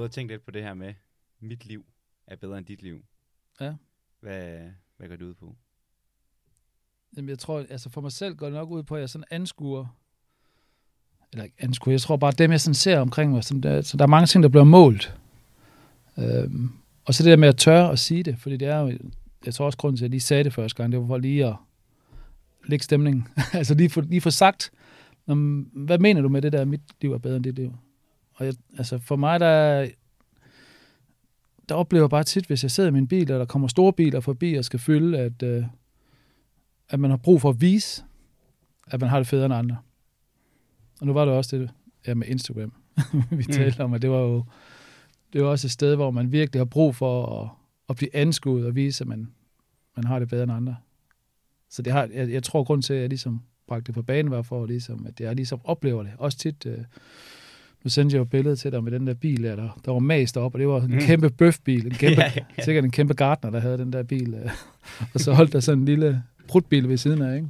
gået og tænkt lidt på det her med, mit liv er bedre end dit liv. Ja. Hvad, hvad går det ud på? Jamen, jeg tror, altså for mig selv går det nok ud på, at jeg sådan anskuer, eller ikke anskuer, jeg tror bare, dem jeg sådan ser omkring mig, sådan der, så der er mange ting, der bliver målt. Øhm, og så det der med at tørre at sige det, fordi det er jo, jeg tror også grunden til, at jeg lige sagde det første gang, det var for lige at lægge stemningen. altså lige få, lige få sagt, "Nå, hvad mener du med det der, mit liv er bedre end dit liv? Og jeg, altså for mig, der, der oplever jeg bare tit, hvis jeg sidder i min bil, og der kommer store biler forbi og skal fylde, at, øh, at man har brug for at vise, at man har det federe end andre. Og nu var det også det ja, med Instagram, vi talte om, at det var jo det var også et sted, hvor man virkelig har brug for at, at blive anskuet og vise, at man, man har det bedre end andre. Så det har, jeg, jeg tror, grund til, at jeg ligesom bragte det på banen, var for, ligesom, at jeg ligesom oplever det. Også tit, øh, nu sendte jeg jo et billede til dig med den der bil, der, der, der var mast op, og det var en Mm. kæmpe bøfbil, en kæmpe, Ja, ja, sikkert en kæmpe gartner, der havde den der bil. Øh, og så holdt der sådan en lille prutbil ved siden af, ikke?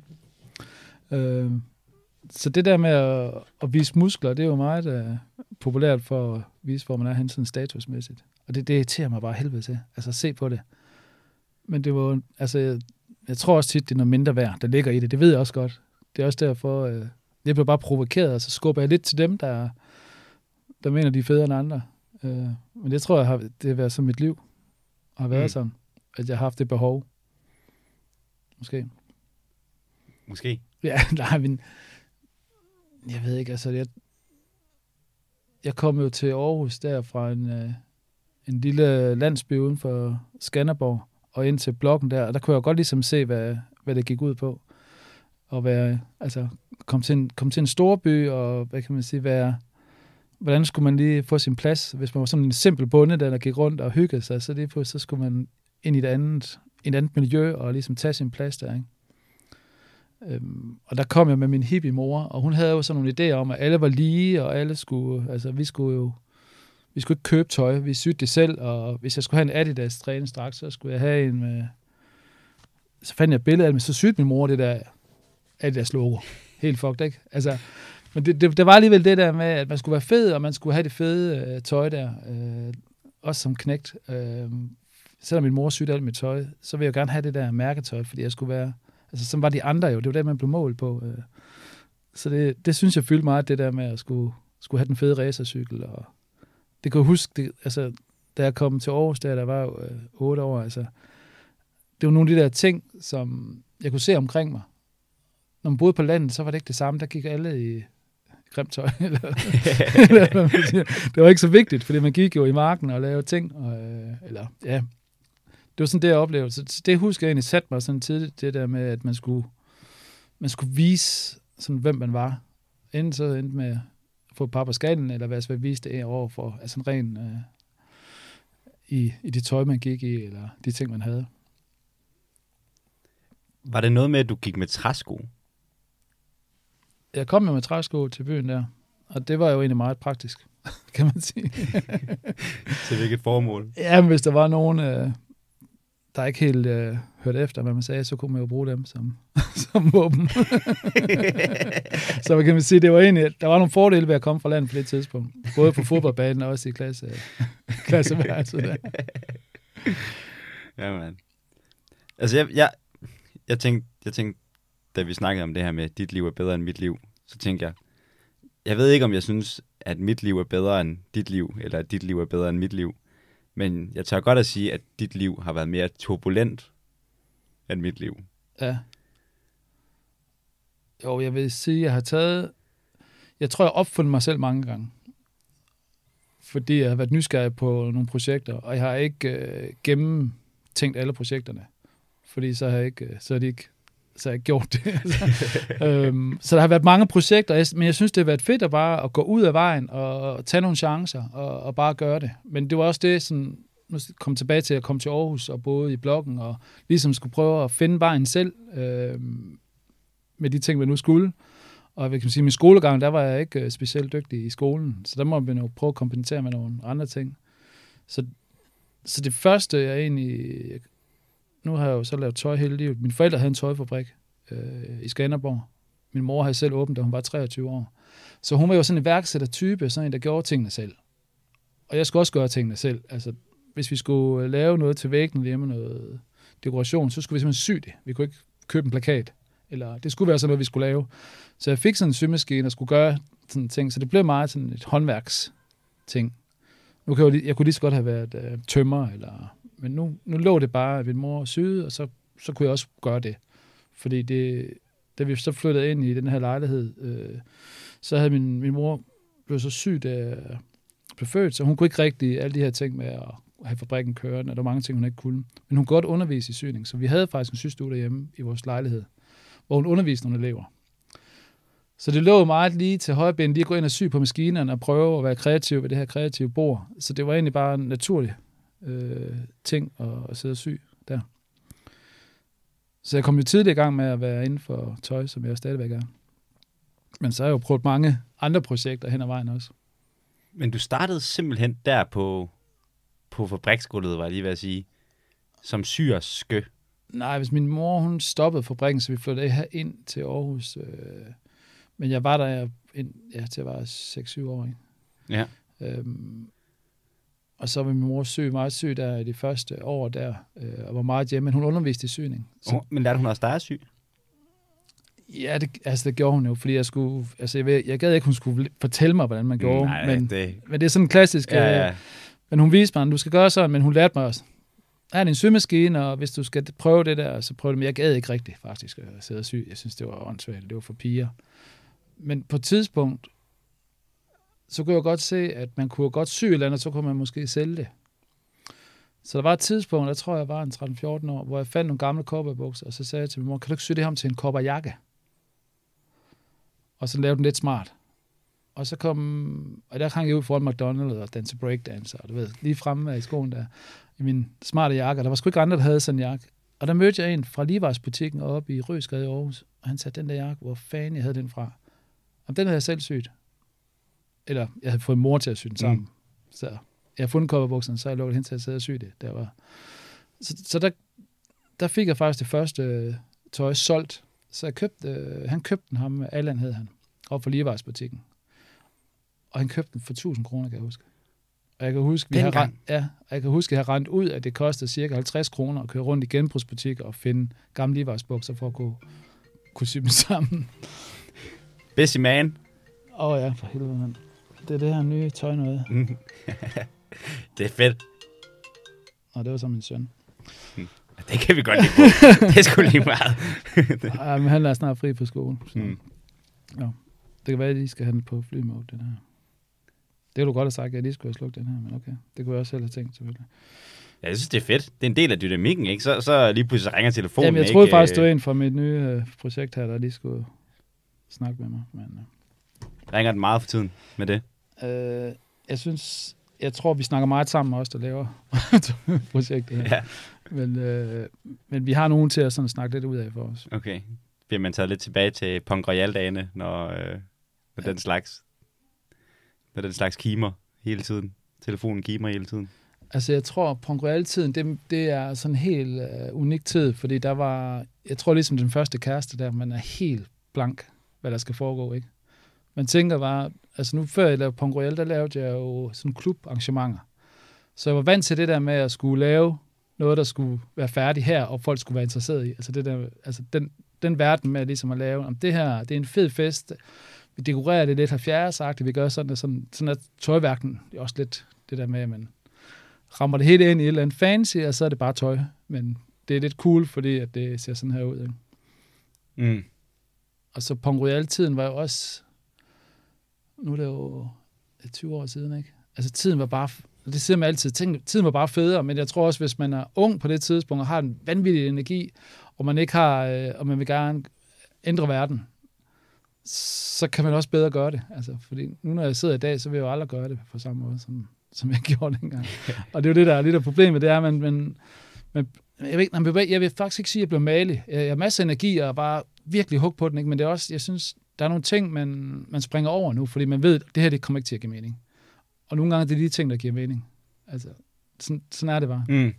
Øh, så det der med at, at vise muskler, det er jo meget øh, populært for at vise, hvor man er hen sådan statusmæssigt. Og det, det irriterer mig bare helvede til. Altså, se på det. Men det var, altså, jeg, jeg tror også tit, det er noget mindre værd, der ligger i det. Det ved jeg også godt. Det er også derfor, øh, jeg bliver bare provokeret, og så skubber jeg lidt til dem, der, der mener, de er federe end andre. Øh, men det tror jeg, har, det har været som mit liv. Har været Mm. sådan, at jeg har haft det behov. Måske. Måske. Ja, nej, men jeg ved ikke, altså jeg, jeg kom jo til Aarhus der fra en, øh, en lille landsby uden for Skanderborg og ind til blokken der, og der kunne jeg godt ligesom se, hvad, hvad det gik ud på. Og være, altså, komme til, en, kom til en stor by, og hvad kan man sige, være, hvordan skulle man lige få sin plads, hvis man var sådan en simpel bonde, der, der gik rundt og hyggede sig, så lige på, så skulle man ind i et andet, et andet miljø og ligesom tage sin plads der, ikke? Øhm, og der kom jeg med min hippie mor, og hun havde jo sådan nogle idéer om, at alle var lige, og alle skulle, altså vi skulle jo, vi skulle ikke købe tøj, vi sydte det selv, og hvis jeg skulle have en Adidas træningsdragt, så skulle jeg have en med, så fandt jeg billedet af det, men så syede min mor det der Adidas logo. Helt fucked, ikke? Altså, men det, det, det, var alligevel det der med, at man skulle være fed, og man skulle have det fede øh, tøj der, øh, også som knægt. Øh, selvom min mor sygte alt mit tøj, så ville jeg gerne have det der mærketøj, fordi jeg skulle være Altså, som var de andre jo. Det var det, man blev målt på. øh. Så det, det synes jeg fyldte meget, det der med at skulle, skulle have den fede racercykel. Og det kan jeg huske, det, altså, da jeg kom til Aarhus, der, der var jo øh, otte år, altså, det var nogle af de der ting, som jeg kunne se omkring mig. Når man boede på landet, så var det ikke det samme. Der gik alle i grimt tøj. Eller, eller, hvad man siger. det var ikke så vigtigt, fordi man gik jo i marken og lavede ting. Og, øh, eller, ja, det var sådan det, jeg oplevede. Så det husker jeg egentlig satte mig sådan tidligt, det der med, at man skulle, man skulle vise, sådan, hvem man var. Enten så endte med at få et par på skallen, eller hvad jeg vise det over for, altså ren øh, i, i det tøj, man gik i, eller de ting, man havde. Var det noget med, at du gik med træsko? Jeg kom jo med træsko til byen der, og det var jo egentlig meget praktisk, kan man sige. Til hvilket formål? Ja, men hvis der var nogen, øh, der ikke helt øh, hørte efter, hvad man sagde, så kunne man jo bruge dem som, som våben. så kan man sige, det var egentlig, der var nogle fordele ved at komme fra landet på det tidspunkt. Både på fodboldbanen og også i klasse, klasseværelset der. Ja, man. Altså, jeg, jeg, jeg, tænkte, jeg tænkte, da vi snakkede om det her med, at dit liv er bedre end mit liv, så tænkte jeg, jeg ved ikke, om jeg synes, at mit liv er bedre end dit liv, eller at dit liv er bedre end mit liv. Men jeg tør godt at sige, at dit liv har været mere turbulent end mit liv. Ja. Jo, jeg vil sige, jeg har taget... Jeg tror, jeg har opfundet mig selv mange gange. Fordi jeg har været nysgerrig på nogle projekter, og jeg har ikke øh, gennemtænkt alle projekterne. Fordi så har jeg ikke, øh, så har de ikke så jeg gjort det. altså, øhm, så der har været mange projekter, men jeg synes, det har været fedt at bare at gå ud af vejen og, tage nogle chancer og, og bare gøre det. Men det var også det, sådan, nu kom tilbage til at komme til Aarhus og boede i blokken og ligesom skulle prøve at finde vejen selv øh, med de ting, man nu skulle. Og hvad kan man sige, min skolegang, der var jeg ikke øh, specielt dygtig i skolen, så der må man jo prøve at kompensere med nogle andre ting. Så, så det første, jeg egentlig... Nu har jeg jo så lavet tøj hele livet. Mine forældre havde en tøjfabrik øh, i Skanderborg. Min mor havde selv åbent, da hun var 23 år. Så hun var jo sådan en værksættertype, sådan en, der gjorde tingene selv. og jeg skulle også gøre tingene selv. Altså, hvis vi skulle øh, lave noget til væggen hjemme, noget dekoration, så skulle vi simpelthen sy det. Vi kunne ikke købe en plakat. Eller det skulle være sådan noget, vi skulle lave. Så jeg fik sådan en symaskine og skulle gøre sådan ting. Så det blev meget sådan et håndværks ting. Nu kan jeg, jo, jeg kunne lige så godt have været øh, tømmer, eller, men nu, nu lå det bare, at min mor syede, og så, så kunne jeg også gøre det. Fordi det, da vi så flyttede ind i den her lejlighed, øh, så havde min, min mor blevet så syg, da jeg blev født, så hun kunne ikke rigtig alle de her ting med at have fabrikken kørende, og der var mange ting, hun ikke kunne. Men hun kunne godt undervise i syning, så vi havde faktisk en sygestue derhjemme i vores lejlighed, hvor hun underviste nogle elever. Så det lå meget lige til højben, lige at gå ind og sy på maskinerne og prøve at være kreativ ved det her kreative bord. Så det var egentlig bare naturligt øh, ting at, at sidde og sy der. Så jeg kom jo tidligt i gang med at være inden for tøj, som jeg stadigvæk er. Men så har jeg jo prøvet mange andre projekter hen ad vejen også. Men du startede simpelthen der på, på fabriksgulvet, var jeg lige ved at sige, som syrskø. Nej, hvis min mor hun stoppede fabrikken, så vi flyttede her ind til Aarhus. Øh, men jeg var der ind, ja, til jeg var 6-7 år. Ikke? Ja. Øhm, og så var min mor syg, meget syg der i de første år der, øh, og var meget hjemme, men hun underviste i syning. Så, Oh, men lærte hun også dig at sy? ja, det, altså det gjorde hun jo, fordi jeg skulle, altså jeg, ved, jeg gad ikke, hun skulle fortælle mig, hvordan man gjorde, Nej, men, det... men det er sådan en klassisk, Ja, øh, ja. men hun viste mig, at du skal gøre sådan, men hun lærte mig også, her er din symaskine, og hvis du skal prøve det der, så prøv det, men jeg gad ikke rigtigt faktisk at sidde og sy, jeg synes, det var åndssvagt, det var for piger. Men på et tidspunkt, så kunne jeg godt se, at man kunne godt sy et eller andet, så kunne man måske sælge det. Så der var et tidspunkt, der tror, jeg var en 13-14 år, hvor jeg fandt nogle gamle kopperbukser, og så sagde jeg til min mor, kan du ikke sy det her til en kopperjakke? Og så lavede den lidt smart. Og så kom, og der hang jeg ud foran McDonald's og danse breakdance, og du ved, lige fremme i skoen der, i min smarte jakke, og der var sgu ikke andre, der havde sådan en jakke. Og der mødte jeg en fra Levi's butikken oppe i Røsgade i Aarhus, og han sagde, den der jakke, hvor fanden jeg havde den fra? Og den havde jeg selv syet. Eller jeg havde fået mor til at sy den sammen. Mm. Så jeg havde fundet kopperbukserne, så jeg lukket hen til at sidde og sy det. Der var. Så, så der, der fik jeg faktisk det første øh, tøj solgt. Så jeg købte, øh, han købte den, ham, Allan hed han, op for Levi's butikken. Og han købte den for 1000 kroner, kan jeg huske. Og jeg kan huske, vi har rent, ja, og jeg kan huske, at jeg har rent ud, at det kostede cirka 50 kroner at køre rundt i genbrugsbutikker og finde gamle Levi's bukser for at kunne, kunne sy dem sammen. Busy man. Åh oh, ja, for helvede, mand. Det er det her nye tøj noget. Det er fedt. Og det var så min søn. Det kan vi godt lide på. Det er sgu lige meget. Ej, men han er snart fri på skole. Så. Mm. Ja. Det kan være, at de skal have den på flymode, den her. Det kunne du godt have sagt, at jeg lige skulle have slukket den her, men okay. Det kunne jeg også selv have tænkt, selvfølgelig. Ja, Jeg synes, det er fedt. Det er en del af dynamikken, ikke? Så, så lige pludselig ringer telefonen, Jamen, jeg ikke? troede faktisk, Øh, du var en fra mit nye øh, projekt her, der lige skulle snakke med mig. Men, Ringer den meget for tiden med det? Øh, jeg synes, jeg tror, vi snakker meget sammen også, der laver projektet her. Ja. Men, øh, men vi har nogen til at sådan snakke lidt ud af for os. Okay. Bliver man taget lidt tilbage til Punk Royal-dagene, når, øh, når den slags når den slags kimer hele tiden? Telefonen kimer hele tiden? Altså, jeg tror, Punk Royal-tiden, det, det er sådan en helt øh, unik tid, fordi der var, jeg tror ligesom den første kæreste der, man er helt blank, hvad der skal foregå, ikke? Man tænker bare, altså nu før jeg lavede Punk Royal, der lavede jeg jo sådan klubarrangementer. Så jeg var vant til det der med at skulle lave noget, der skulle være færdigt her, og folk skulle være interesseret i. Altså, det der, altså den, den verden med ligesom at lave, om det her, det er en fed fest, vi dekorerer det lidt 70-agtigt, vi gør sådan, sådan, sådan at tøjværken det er også lidt det der med, at man rammer det hele ind i et eller andet fancy, og så er det bare tøj. Men det er lidt cool, fordi at det ser sådan her ud. Ikke? Mm. Og så Pong Royal-tiden var jo også... Nu er det jo 20 år siden, ikke? Altså tiden var bare... Det siger man altid. Tiden var bare federe, men jeg tror også, hvis man er ung på det tidspunkt og har en vanvittig energi, og man ikke har... Øh, og man vil gerne ændre verden, så kan man også bedre gøre det. Altså, fordi nu når jeg sidder i dag, så vil jeg jo aldrig gøre det på samme måde, som, som jeg gjorde dengang. og det er jo det, der er lidt af problemet, det er, at man, man, man jeg, ikke- man, vil- jeg vil faktisk ikke sige, at jeg blev malig. Jeg har masser af energi og bare virkelig hug på den, ikke? men det er også, jeg synes, der er nogle ting, man, man springer over nu, fordi man ved, at det her, det kommer ikke til at give mening. Og nogle gange det er de ting, der giver mening. Altså, sådan, sådan er det bare. Mm.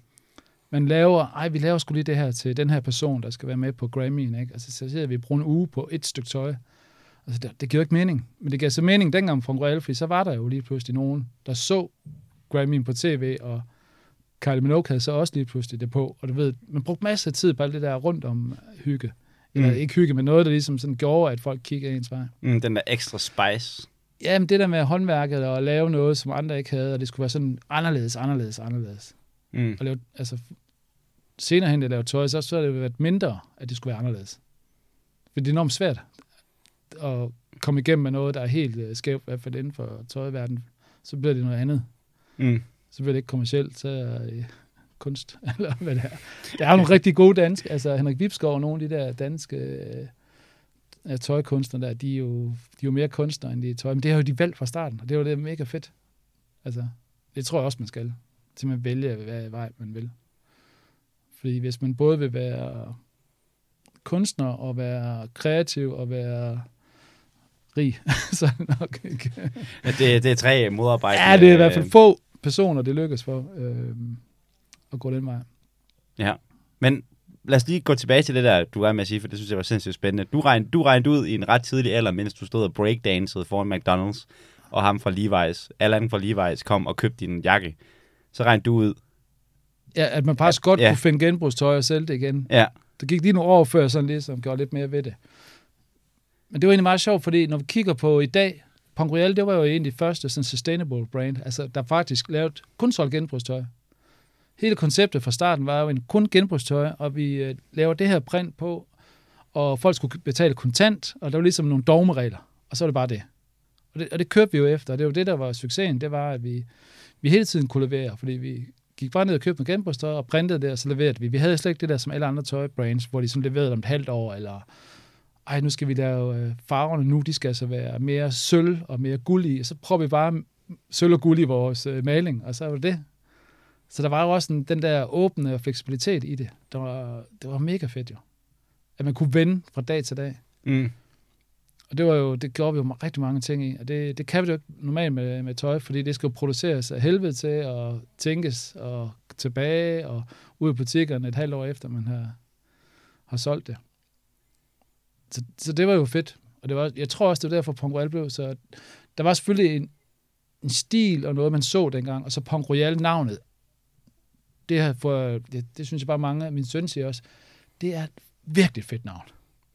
Man laver, ej, vi laver sgu lige det her til den her person, der skal være med på Grammy'en, ikke? Altså, så siger vi, vi bruger en uge på et stykke tøj. Altså, det, det giver jo ikke mening. Men det gav så mening dengang fra Royal, fordi så var der jo lige pludselig nogen, der så Grammy'en på tv, og Kylie Minogue havde så også lige pludselig det på, og du ved, man brugte masser af tid på alt det der rundt om hygge. Eller Mm. ikke hygge, men noget, der ligesom sådan gjorde, at folk kiggede ens vej. Mm, den der ekstra spice. Jamen, det der med håndværket og at lave noget, som andre ikke havde, og det skulle være sådan anderledes, anderledes, anderledes. Mm. Og lave, altså, senere hen, det lavede tøj, så, så har det været mindre, at det skulle være anderledes. For det er enormt svært at komme igennem med noget, der er helt uh, skævt, i hvert fald inden for tøjverdenen. Så bliver det noget andet. Mm. Så bliver det ikke kommercielt, så det kunst, eller hvad det er. Der er nogle rigtig gode danske, altså Henrik Vipskov og nogle af de der danske øh, tøjkunstnere der, de er, jo, de er jo mere kunstnere, end de er tøj. Men det har jo de valgt fra starten, og det er jo det mega fedt. Altså, det tror jeg også, man skal. Simpelthen vælge, hvad vej man vil. Fordi hvis man både vil være kunstner og være kreativ og være rig, så er det nok ikke. Ja, det, det er tre modarbejdende... Ja, det er i hvert øh, fald få personer, det lykkes for øh, at gå den vej. Ja, men lad os lige gå tilbage til det der, du er med at sige, for det synes jeg var sindssygt spændende. Du regnede, du regnede ud i en ret tidlig alder, mens du stod og breakdancede foran McDonald's, og ham fra Levi's, Allan fra Levi's kom og købte din jakke. Så regnede du ud. Ja, at man faktisk godt Ja. kunne finde genbrugstøj og sælge det igen. Ja, Der gik lige nogle år før, sådan ligesom gjorde lidt mere ved det. Men det var egentlig meget sjovt, fordi når vi kigger på i dag, Punk Royal, det var jo de første sådan sustainable brand, altså der faktisk lavede kun solgt genbrugstøj. Hele konceptet fra starten var jo en kun genbrugstøj, og vi øh, laver det her print på, og folk skulle betale kontant, og der var ligesom nogle dogmeregler, og så var det bare det. Og det, og det kørte vi jo efter, og det var det, der var succesen, det var, at vi, vi hele tiden kunne levere, fordi vi gik bare ned og købte noget genbrugstøj og printede det, og så leverede vi. Vi havde slet ikke det der som alle andre tøjbrands, hvor de sådan leverede om et halvt år, eller ej, nu skal vi lave øh, farverne nu, de skal altså være mere sølv og mere guld i, og så prøver vi bare sølv og guld i vores øh, maling, og så var det det. Så der var jo også en, den der åbne fleksibilitet i det. Det var, det var mega fedt jo. At man kunne vende fra dag til dag. mm. Og det var jo, det gjorde vi jo rigtig mange ting i. Og det, det kan vi jo ikke normalt med, med tøj, fordi det skal jo produceres af helvede til, og tænkes, og tilbage, og ud i butikkerne et halvt år efter, man har, har solgt det. Så, så det var jo fedt. Og det var, jeg tror også, det var derfor Punk Royal blev så... Der var selvfølgelig en, en stil og noget, man så dengang, og så Punk Royal navnet. Det, for, det, det synes jeg bare mange, min søn siger også, det er et virkelig fedt navn.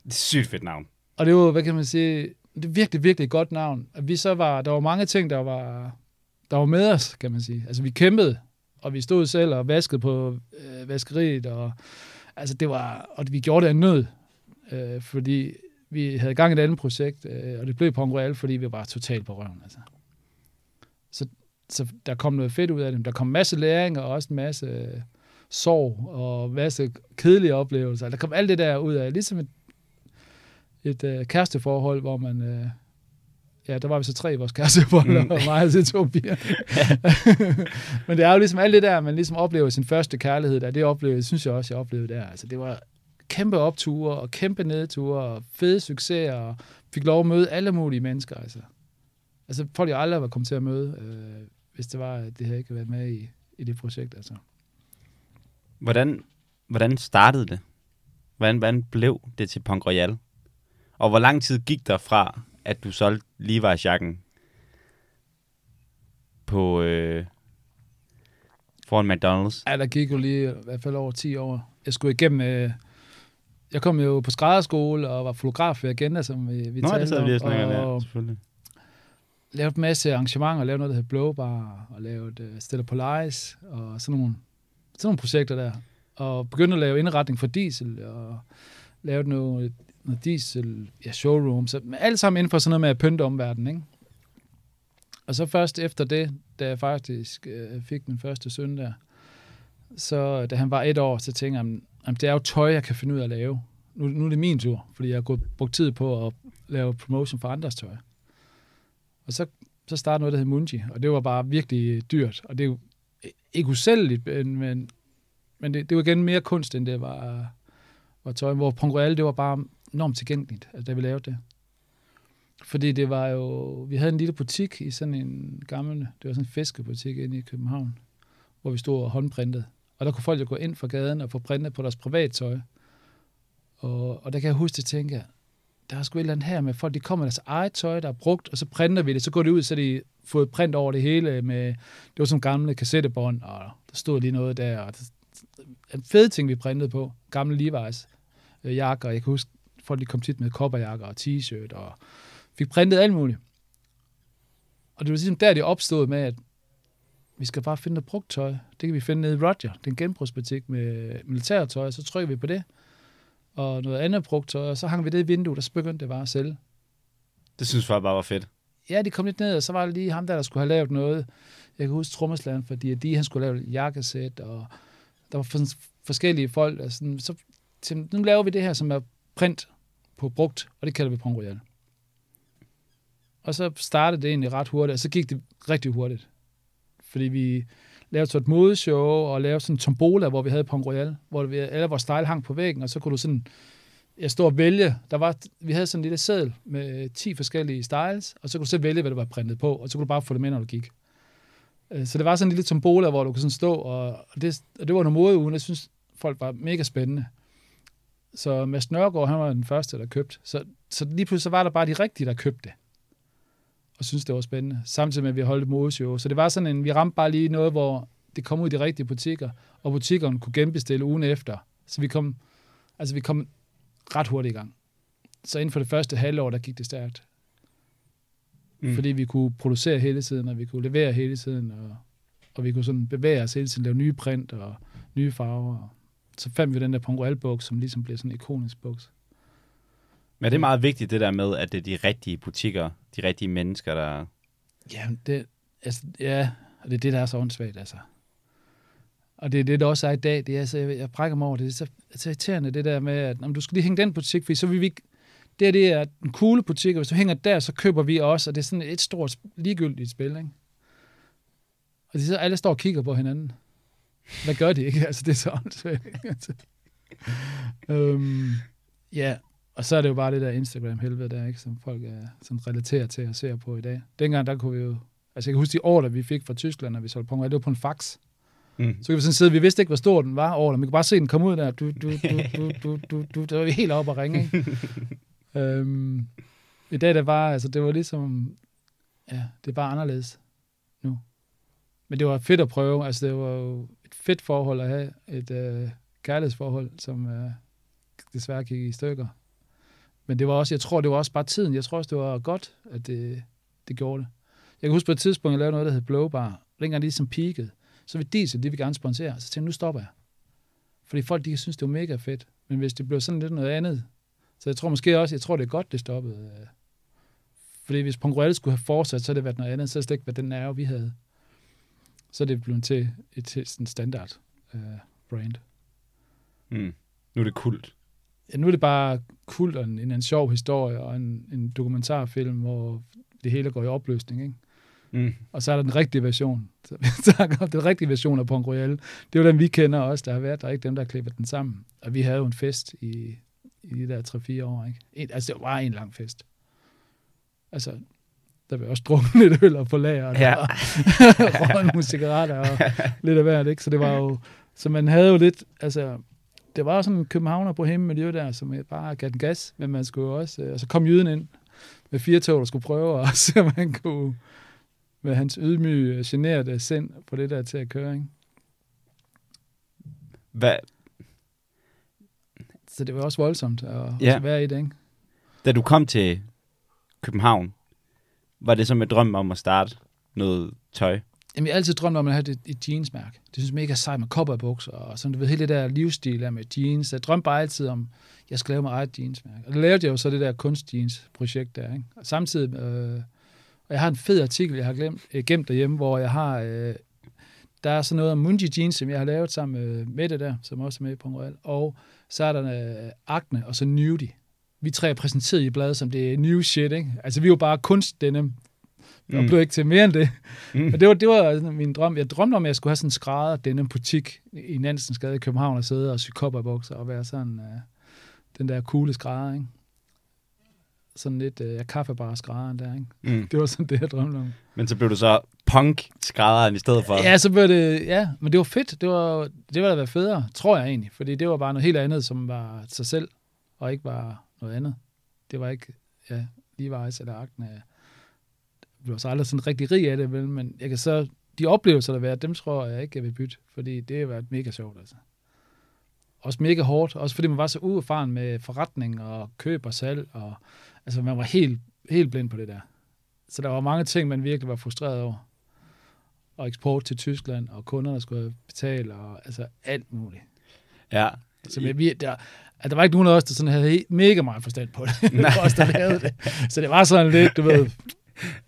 Det er sygt fedt navn. Og det var, hvad kan man sige, det er virkelig, virkelig godt navn. At vi så var, der var mange ting, der var, der var med os, kan man sige. Altså, vi kæmpede, og vi stod selv og vaskede på øh, vaskeriet, og altså, det var, og vi gjorde det af nød, øh, fordi vi havde gang i et andet projekt, øh, og det blev Pong Royal, fordi vi var totalt på røven, altså. Så, der kom noget fedt ud af det. Der kom en masse læring, og også en masse øh, sorg, og en masse kedelige oplevelser. Der kom alt det der ud af, ligesom et et øh, kæresteforhold, hvor man... Øh, ja, der var vi så tre i vores kæresteforhold, Mm. mm. og mig og så to piger. Men det er jo ligesom alt det der, man ligesom oplever sin første kærlighed der, det oplevede, synes jeg også, jeg oplevede der. Altså, det var kæmpe opture og kæmpe nedture og fede succeser, og fik lov at møde alle mulige mennesker. Altså, altså folk, jeg aldrig var kommet til at møde, øh, hvis det var, at det havde ikke været med i, i det projekt. Altså. Hvordan, hvordan startede det? Hvordan, hvordan blev det til Punk Royal? Og hvor lang tid gik der fra, at du solgte Levi's jakken på øh, foran McDonald's? Ja, der gik jo lige i hvert fald over 10 år. Jeg skulle igennem... Øh, jeg kom jo på skrædderskole og var fotograf ved Agenda, som vi, vi Nå, det talte sad vi og og lavet en masse arrangementer, lavet noget, der hedder Blowbar, og lavet uh, Stella Polaris, og sådan nogle, sådan nogle projekter der. Og begyndte at lave indretning for diesel, og lavet noget, noget diesel, ja, showroom, så alt sammen inden for sådan noget med at pynte omverdenen, ikke? Og så først efter det, da jeg faktisk øh, fik min første søn der, så da han var et år, så tænkte jeg, jamen, det er jo tøj, jeg kan finde ud af at lave. Nu, nu er det min tur, fordi jeg har gået, brugt tid på at lave promotion for andres tøj. Og så, så startede noget, der hed Munji, og det var bare virkelig dyrt. Og det er jo ikke usælgeligt, men, men, men det, det var igen mere kunst, end det var, var tøj. Hvor Punk Royal, det var bare enormt tilgængeligt, altså, da vi lavede det. Fordi det var jo... Vi havde en lille butik i sådan en gammel... Det var sådan en fiskebutik inde i København, hvor vi stod og håndprintede. Og der kunne folk jo gå ind fra gaden og få printet på deres privattøj. Og, og der kan jeg huske, at tænke, der er sgu et eller andet her med folk, de kommer med deres eget tøj, der er brugt, og så printer vi det, så går det ud, så de fået print over det hele med, det var sådan gamle kassettebånd, og der stod lige noget der, og en fed ting, vi printede på, gamle Levi's øh, jakker, jeg kan huske, folk de kom tit med kopperjakker og t-shirt, og fik printet alt muligt. Og det var ligesom der, det opstod med, at vi skal bare finde noget brugt tøj. Det kan vi finde nede i Roger, den genbrugsbutik med militærtøj, så trykker vi på det, og noget andet brugt tøj, og så hang vi det i vinduet, og så begyndte det bare at sælge. Det synes jeg bare var fedt. Ja, de kom lidt ned, og så var det lige ham der, der skulle have lavet noget. Jeg kan huske trommeslageren, fordi de, han skulle lave et jakkesæt, og der var forskellige folk. Og sådan, så nu laver vi det her, som er print på brugt, og det kalder vi Pont Royal. Og så startede det egentlig ret hurtigt, og så gik det rigtig hurtigt. Fordi vi lavede så et modeshow, og lavede sådan en tombola, hvor vi havde Pong Royal, hvor vi, alle vores style hang på væggen, og så kunne du sådan jeg stod og vælge. Der var, vi havde sådan en lille seddel med 10 forskellige styles, og så kunne du så vælge, hvad der var printet på, og så kunne du bare få det med, når du gik. Øh, så det var sådan en lille tombola, hvor du kunne sådan stå, og det, og det var noget modeugen, jeg synes, folk var mega spændende. Så Mads Nørgaard, han var den første, der købte. Så, så lige pludselig var der bare de rigtige, der købte det. Og synes det var spændende. Samtidig med, at vi holdt modeshow. Så det var sådan en, vi ramte bare lige noget, hvor det kom ud i de rigtige butikker, og butikkerne kunne genbestille ugen efter. Så vi kom, altså vi kom ret hurtigt i gang. Så inden for det første halvår, der gik det stærkt. Mm. Fordi vi kunne producere hele tiden, og vi kunne levere hele tiden, og, og vi kunne sådan bevæge os hele tiden, lave nye print og nye farver. Så fandt vi den der Pongoal-buks, som ligesom bliver sådan en ikonisk buks. Men det er meget vigtigt, det der med, at det er de rigtige butikker, de rigtige mennesker, der... Ja, det, altså, ja, og det er det, der er så åndssvagt, altså. Og det er det, der også er i dag. Det er, altså, jeg, jeg brækker mig over det. Det er så, så irriterende, det der med, at om du skal lige hænge den butik, for så vil vi ikke... Det, er, det er en cool butik, og hvis du hænger der, så køber vi også, og det er sådan et stort ligegyldigt spil, ikke? Og det er så, alle står og kigger på hinanden. Hvad gør de ikke? Altså, det er så åndssvagt. Altså. øhm, ja, og så er det jo bare det der Instagram-helvede der, ikke? Som folk er, som relaterer til og ser på i dag. Dengang, der kunne vi jo... Altså, jeg kan huske de år, der vi fik fra Tyskland, når vi solgte på, det var på en fax. Mm. Så kan vi sådan sidde, vi vidste ikke, hvor stor den var over men vi kunne bare se den komme ud der. Du, du, du, du, du, du, du. Der var vi helt oppe og ringe, ikke? øhm, I dag, der var, altså, det var ligesom, ja, det var anderledes nu. Men det var fedt at prøve. Altså, det var jo et fedt forhold at have, et øh, kærlighedsforhold, som øh, desværre gik i stykker. Men det var også, jeg tror, det var også bare tiden. Jeg tror også, det var godt, at det, det gjorde det. Jeg kan huske på et tidspunkt, jeg lavede noget, der hed Blowbar. Dengang lige som peakede så vil Diesel, de vil gerne sponsere. Så tænkte jeg, nu stopper jeg. Fordi folk, de synes, det var mega fedt. Men hvis det blev sådan lidt noget andet, så jeg tror måske også, jeg tror, det er godt, det stoppede. Øh. Fordi hvis Pongrel skulle have fortsat, så havde det været noget andet, så havde det slet ikke, hvad den nerve, vi havde. Så er det blevet til et til sådan standard uh, brand. Mm. Nu er det kult. Ja, nu er det bare kult og en, en, en sjov historie og en, en dokumentarfilm, hvor det hele går i opløsning. Ikke? Mm. Og så er der den rigtige version. Så vi snakker om den rigtige version af Pont Royal. Det er jo den, vi kender også, der har været. Der er ikke dem, der har klippet den sammen. Og vi havde jo en fest i, i de der 3-4 år. Ikke? En, altså, det var en lang fest. Altså, der var også drukket lidt øl og på lager, og ja. røget nogle cigaretter og lidt af hvert, ikke? Så det var jo, så man havde jo lidt, altså, det var sådan en københavner på miljø der, som bare gav den gas, men man skulle også, altså kom jyden ind med fire tog, der skulle prøve at se, om man kunne, med hans ydmyge, generede sind på det der til at køre, ikke? Hvad? Så det var også voldsomt at, ja. at være i det, ikke? Da du kom til København, var det så med drøm om at starte noget tøj? Jamen, jeg har altid drømt om at have et, et jeansmærke. Det synes jeg mega sejt med kopperbukser og sådan, du ved, hele det der livsstil der med jeans. Jeg drømte bare altid om, at jeg skulle lave mig eget jeansmærke. Og det lavede jeg jo så det der kunstjeans-projekt der, ikke? Og samtidig øh, og jeg har en fed artikel, jeg har glemt, øh, gemt derhjemme, hvor jeg har... Øh, der er sådan noget om Munji Jeans, som jeg har lavet sammen med Mette der, som også er med på Royal. Og så er der øh, Akne og så Nudie. Vi tre er præsenteret i bladet som det er new shit, ikke? Altså, vi jo bare kunst denne og mm. blev ikke til mere end det. Mm. Og det var, det var min drøm. Jeg drømte om, at jeg skulle have sådan en skrædder denne butik i Nansens Gade i København og sidde og sy bukser og være sådan uh, den der coole skrædder, ikke? sådan lidt øh, kaffebar skrædderen der, ikke? Mm. Det var sådan det, jeg drømte om. Men så blev du så punk skrædderen i stedet for? Ja, så blev det, ja, men det var fedt. Det var, det var da være federe, tror jeg egentlig. Fordi det var bare noget helt andet, som var sig selv, og ikke bare noget andet. det var ikke ja, Levi's eller Acne. Jeg blev så aldrig sådan rigtig rig af det, vel, men jeg kan så, de oplevelser, der har været, dem tror jeg ikke, jeg vil bytte, fordi det har været mega sjovt, altså. Også mega hårdt, også fordi man var så uerfaren med forretning og køb og salg, og altså man var helt, helt blind på det der. Så der var mange ting, man virkelig var frustreret over. Og eksport til Tyskland, og kunder, der skulle betale, og altså alt muligt. Ja. Så vi, vi, der, at der var ikke nogen af os, der sådan havde mega meget forstand på det. det var os, der lavede det. Så det var sådan lidt, du ved,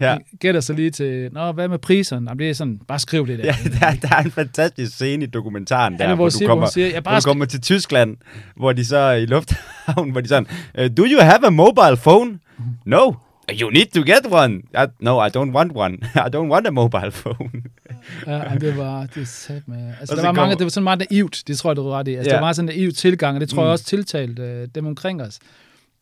Ja. gætter så lige til, nå, hvad med priserne? Jamen, det er sådan, bare skriv det der. Ja, der, der er en fantastisk scene i dokumentaren Ja, der, hvor hvor, du kommer, siger, jeg hvor bare du skal, kommer til Tyskland, hvor de så i lufthavnen, hvor de sådan, uh, do you have a mobile phone? No. You need to get one. I, no, I don't want one. I don't want a mobile phone. ja, det var, det sat med, altså der var mange, det var sådan meget naivt, det tror jeg, du er ret i. Altså, Ja. der var sådan en naiv tilgang, og det tror jeg Mm. også tiltalt øh, dem omkring os.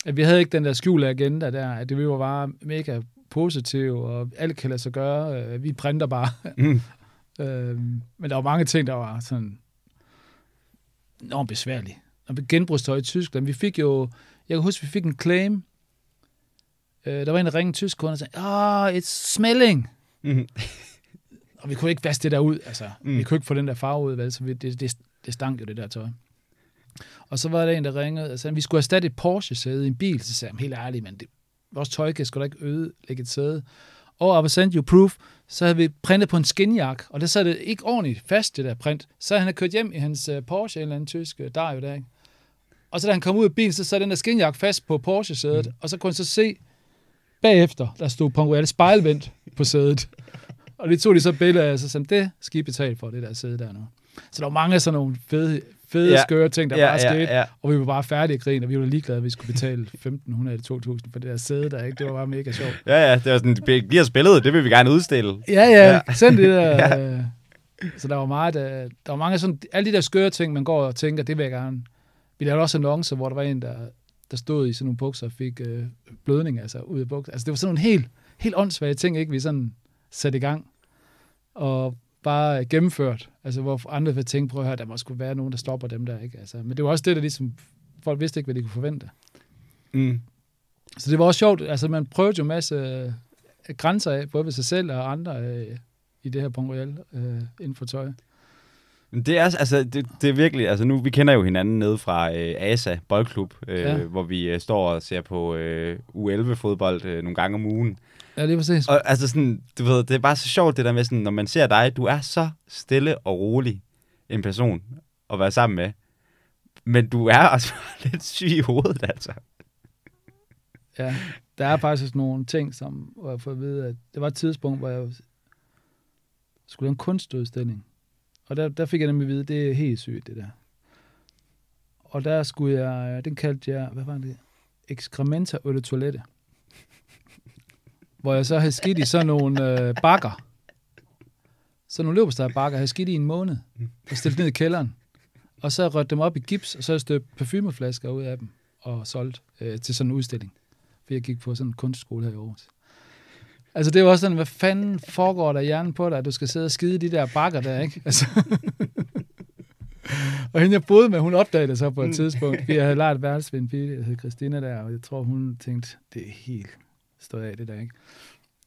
At vi havde ikke den der skjulte agenda der, at det vi var bare mega positive, og alt kan lade sig gøre, øh, vi printer bare. Mm. Øh, men der var mange ting, der var sådan enormt besværlige. Og genbrugstøj i Tyskland, vi fik jo, jeg kan huske, vi fik en claim. Øh, der var en, der ringede en tysk kunde og sagde, ah, oh, it's smelling. Mm. Og vi kunne ikke vaske det der ud, altså. Mm. Vi kunne ikke få den der farve ud, vel? så vi, det, det, det stank jo, det der tøj. Og så var der en, der ringede og sagde, at vi skulle erstatte et Porsche-sæde i en bil. Så sagde jeg, helt ærligt, men det, vores tøj kan sgu da ikke ødelægge et sæde. Og I will send you proof. Så havde vi printet på en skinjakke, og det sad det ikke ordentligt fast, det der print. Så havde han kørt hjem i hans uh, Porsche, en eller anden tysk uh, Dario der, ikke? Og så da han kom ud af bilen, så sad den der skinjakke fast på Porsche-sædet, mm. og så kunne han så se bagefter, der stod Ponguelle spejlvendt på sædet. Og det tog de så billeder af, og så sagde, det skal I betale for, det der sæde der nu. Så der var mange af sådan nogle fede, fede Ja. ja. skøre ting, der Ja, bare ja, skete. ja. Og vi var bare færdige at grine, og vi var ligeglade, at vi skulle betale 1.500 eller 2.000 for det der sæde der, ikke? Det var bare mega sjovt. Ja, ja, det var sådan, det bliver spillet, det vil vi gerne udstille. Ja, ja, Ja. ja. send det der. ja. Så der var meget, øh, der var mange sådan, alle de der skøre ting, man går og tænker, det vil jeg gerne. Vi lavede også annoncer, hvor der var en, der, der stod i sådan nogle bukser og fik øh, blødning, altså ud af bukser. Altså det var sådan nogle helt, helt åndssvage ting, ikke? Vi sådan satte i gang og bare gennemført. Altså hvor andre vil tænke, prøv at høre, der må skulle være nogen, der stopper dem der, ikke? Altså, men det var også det, der ligesom, folk vidste ikke, hvad de kunne forvente. Mm. Så det var også sjovt, altså man prøvede jo en masse øh, grænser af, både ved sig selv og andre øh, i det her Pont Royal øh, inden for tøj. Men Det er, altså, det, det er virkelig, altså nu, vi kender jo hinanden nede fra øh, ASA Boldklub, øh, ja. hvor vi øh, står og ser på øh, U11-fodbold øh, nogle gange om ugen. Ja, lige præcis. Og altså sådan, du ved, det er bare så sjovt det der med sådan, når man ser dig, du er så stille og rolig en person at være sammen med. Men du er også lidt syg i hovedet, altså. Ja, der er faktisk nogle ting, som hvor jeg får at vide, at det var et tidspunkt, hvor jeg skulle lave en kunstudstilling. Og der, der fik jeg nemlig at vide, at det er helt sygt, det der. Og der skulle jeg, den kaldte jeg, hvad var det? Excrementa eller toilette. Hvor jeg så havde skidt i sådan nogle øh, bakker. Sådan nogle løbesteg bakker, havde skidt i en måned. Og stillet ned i kælderen. Og så rørte dem op i gips, og så støbte parfumeflasker ud af dem og solgt øh, til sådan en udstilling. For jeg gik på sådan en kunstskole her i Aarhus. Altså det er jo også sådan, hvad fanden foregår der i hjernen på dig, at du skal sidde og skide de der bakker der, ikke? Altså. og hende jeg boede med, hun opdagede det så på et tidspunkt. Vi havde lejet et værelse ved en pige, der hed Christina der, og jeg tror, hun tænkte, det er helt stået af det der, ikke?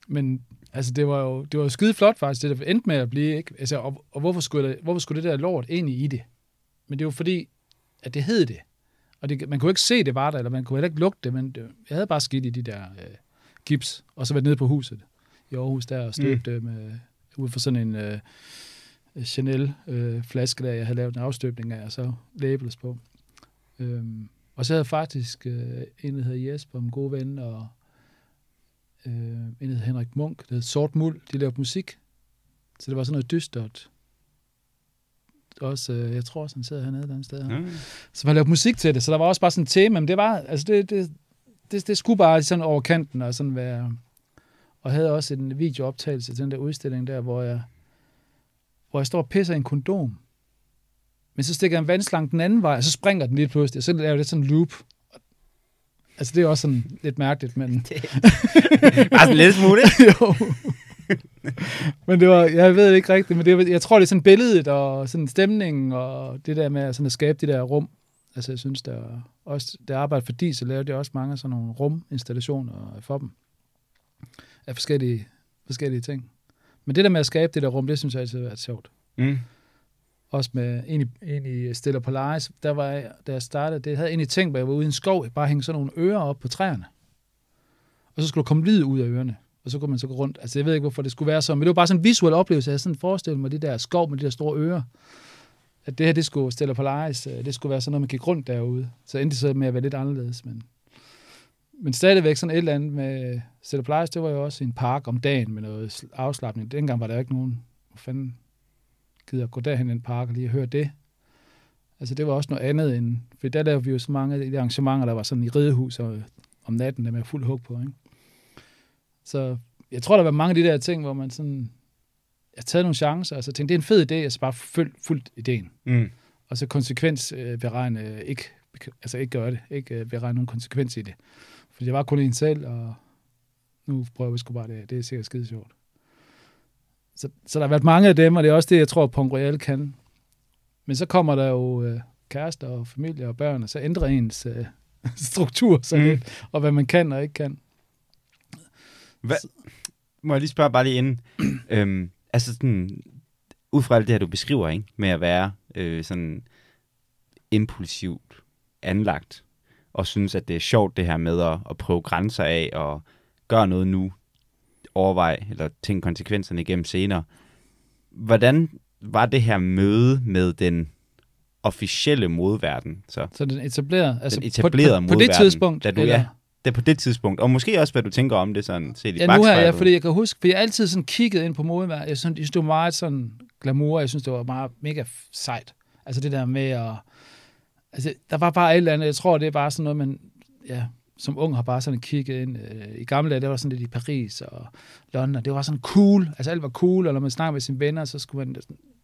Men altså, det var jo, det var jo skide flot faktisk, det der endte med at blive, ikke? Altså, og, og hvorfor, skulle det, hvorfor skulle det der lort egentlig i det? Men det var fordi, at det hed det. Og det, man kunne ikke se, det var der, eller man kunne heller ikke lugte det, men det, jeg havde bare skidt i de der øh, gips, og så været nede på huset i Aarhus der, og støbt mm. dem øh, ud for sådan en øh, Chanel-flaske, der jeg havde lavet en afstøbning af, og så labels på. Øhm, og så havde faktisk øh, en, der hedder Jesper, en god ven, og øh, en, hedder Henrik Munk, der hedder Sort Muld, de lavede musik. Så det var sådan noget dystert. Også, øh, jeg tror også, han sidder hernede et andet sted. Her. Mm. Så man lavede musik til det, så der var også bare sådan et tema, men det var, altså det, det, det, det skulle bare sådan over kanten og sådan være, og havde også en videooptagelse til den der udstilling der, hvor jeg, hvor jeg står og pisser i en kondom, men så stikker jeg en vandslange den anden vej, og så springer den lige pludselig, og så laver det sådan en loop. Altså det er også sådan lidt mærkeligt, men... Bare sådan lidt smule. jo. Men det var, jeg ved det ikke rigtigt, men det, var- jeg tror, det er sådan billedet og sådan stemningen og det der med sådan at skabe det der rum. Altså, jeg synes, der også, der arbejder for de, så laver de også mange sådan nogle ruminstallationer for dem. Af forskellige, forskellige ting. Men det der med at skabe det der rum, det synes jeg altid har været sjovt. Mm. Også med ind i, ind i Stella Polaris, der var jeg, da jeg startede, det havde jeg egentlig tænkt, at jeg var ude i en skov, bare hænge sådan nogle ører op på træerne. Og så skulle der komme lyd ud af ørerne. Og så kunne man så gå rundt. Altså, jeg ved ikke, hvorfor det skulle være så, men det var bare sådan en visuel oplevelse. Jeg havde sådan forestillet mig det der skov med de der store ører. At det her, det skulle Stella Polaris, øh, det skulle være sådan noget, man gik rundt derude. Så endte det så med at være lidt anderledes, men men stadigvæk sådan et eller andet med Stella Polaris, det var jo også en park om dagen med noget afslappning. Dengang var der ikke nogen, hvor fanden gider gå derhen i en park og lige høre det. Altså det var også noget andet end, for der lavede vi jo så mange af de arrangementer, der var sådan i ridehus og om natten, der med fuld hug på, ikke? Så jeg tror, der var mange af de der ting, hvor man sådan, jeg taget nogle chancer, og så tænkte, det er en fed idé, og så bare fuldt, fuldt ideen. Mm. Og så konsekvens øh, beregne, øh, ikke, altså ikke gøre det, ikke øh, beregne nogen konsekvens i det. For jeg var kun en selv, og nu prøver vi sgu bare det. Det er sikkert skide sjovt. Så, så der har været mange af dem, og det er også det, jeg tror, Pong Royal kan. Men så kommer der jo øh, kærester og familie og børn, og så ændrer ens øh, struktur så Mm. lidt, og hvad man kan og ikke kan. Hvad, må jeg lige spørge bare lige inden. øhm, altså sådan, ud fra alt det her, du beskriver, ikke? med at være øh, sådan impulsivt anlagt, og synes, at det er sjovt det her med at, at prøve grænser af, og gøre noget nu, overvej, eller tænke konsekvenserne igennem senere. Hvordan var det her møde med den officielle modverden? Så Så den etablerede, altså etablerede på, på, på det tidspunkt, da du- eller, ja, det er på det tidspunkt, og måske også, hvad du tænker om det sådan set i Ja, nu her, ja, fordi jeg kan huske, for jeg altid sådan kigget ind på modevær. Jeg synes, jeg synes, det var meget sådan glamour. Jeg synes, det var meget mega sejt. Altså det der med at... Altså, der var bare et eller andet. Jeg tror, det er bare sådan noget, man... Ja, som ung har bare sådan kigget ind. Øh, I gamle dage, det var sådan lidt i Paris og London. Det var sådan cool. Altså alt var cool, og når man snakkede med sine venner, så skulle man...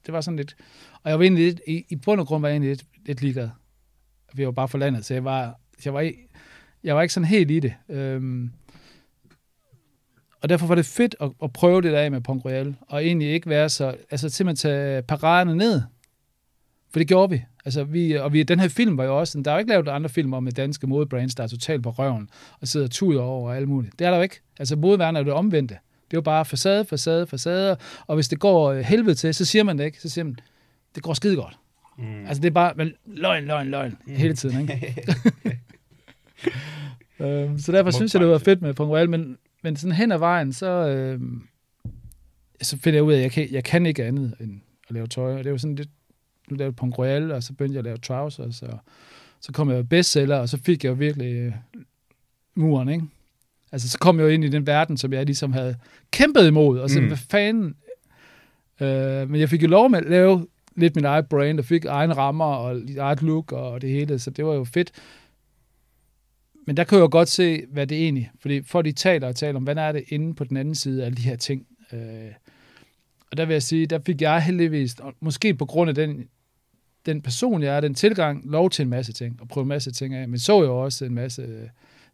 Det var sådan lidt... Og jeg var egentlig lidt... I, i bund og grund var jeg egentlig lidt, lidt ligeglad. Vi var bare for landet, så jeg var... Jeg var, jeg var ikke sådan helt i det. Øhm, og derfor var det fedt at, at prøve det der af med Pong Royal, og egentlig ikke være så, altså simpelthen tage paraderne ned. For det gjorde vi. Altså, vi og vi, den her film var jo også, der er jo ikke lavet andre film om med danske modebrands, der er totalt på røven, og sidder tuder over og alt muligt. Det er der jo ikke. Altså, modeværende er det omvendte. Det er jo bare facade, facade, facade, og hvis det går øh, helvede til, så siger man det ikke. Så siger man, det går skide godt. Mm. Altså, det er bare men, løgn, løgn, løgn, mm. hele tiden, ikke? øhm, så derfor synes jeg, det var fedt med Pong Royal, men, men sådan hen ad vejen, så, øhm, så finder jeg ud af, at jeg kan, jeg kan ikke andet end at lave tøj. Og det er jo sådan lidt, nu lavede Pong Royal, og så begyndte jeg at lave trousers, og så kom jeg bestseller, og så fik jeg jo virkelig øh, muren, ikke? Altså, så kom jeg jo ind i den verden, som jeg ligesom havde kæmpet imod, og så, Mm. hvad fanden? Øh, men jeg fik jo lov med at lave lidt min eget brand, og fik egne rammer, og eget look, og det hele, så det var jo fedt. Men der kan jeg jo godt se, hvad det egentlig, fordi folk de taler og taler om, hvad er det inde på den anden side af alle de her ting. Øh, og der vil jeg sige, der fik jeg heldigvis, og måske på grund af den, den person, jeg er, den tilgang, lov til en masse ting, og prøve en masse ting af, men så jo også en masse øh,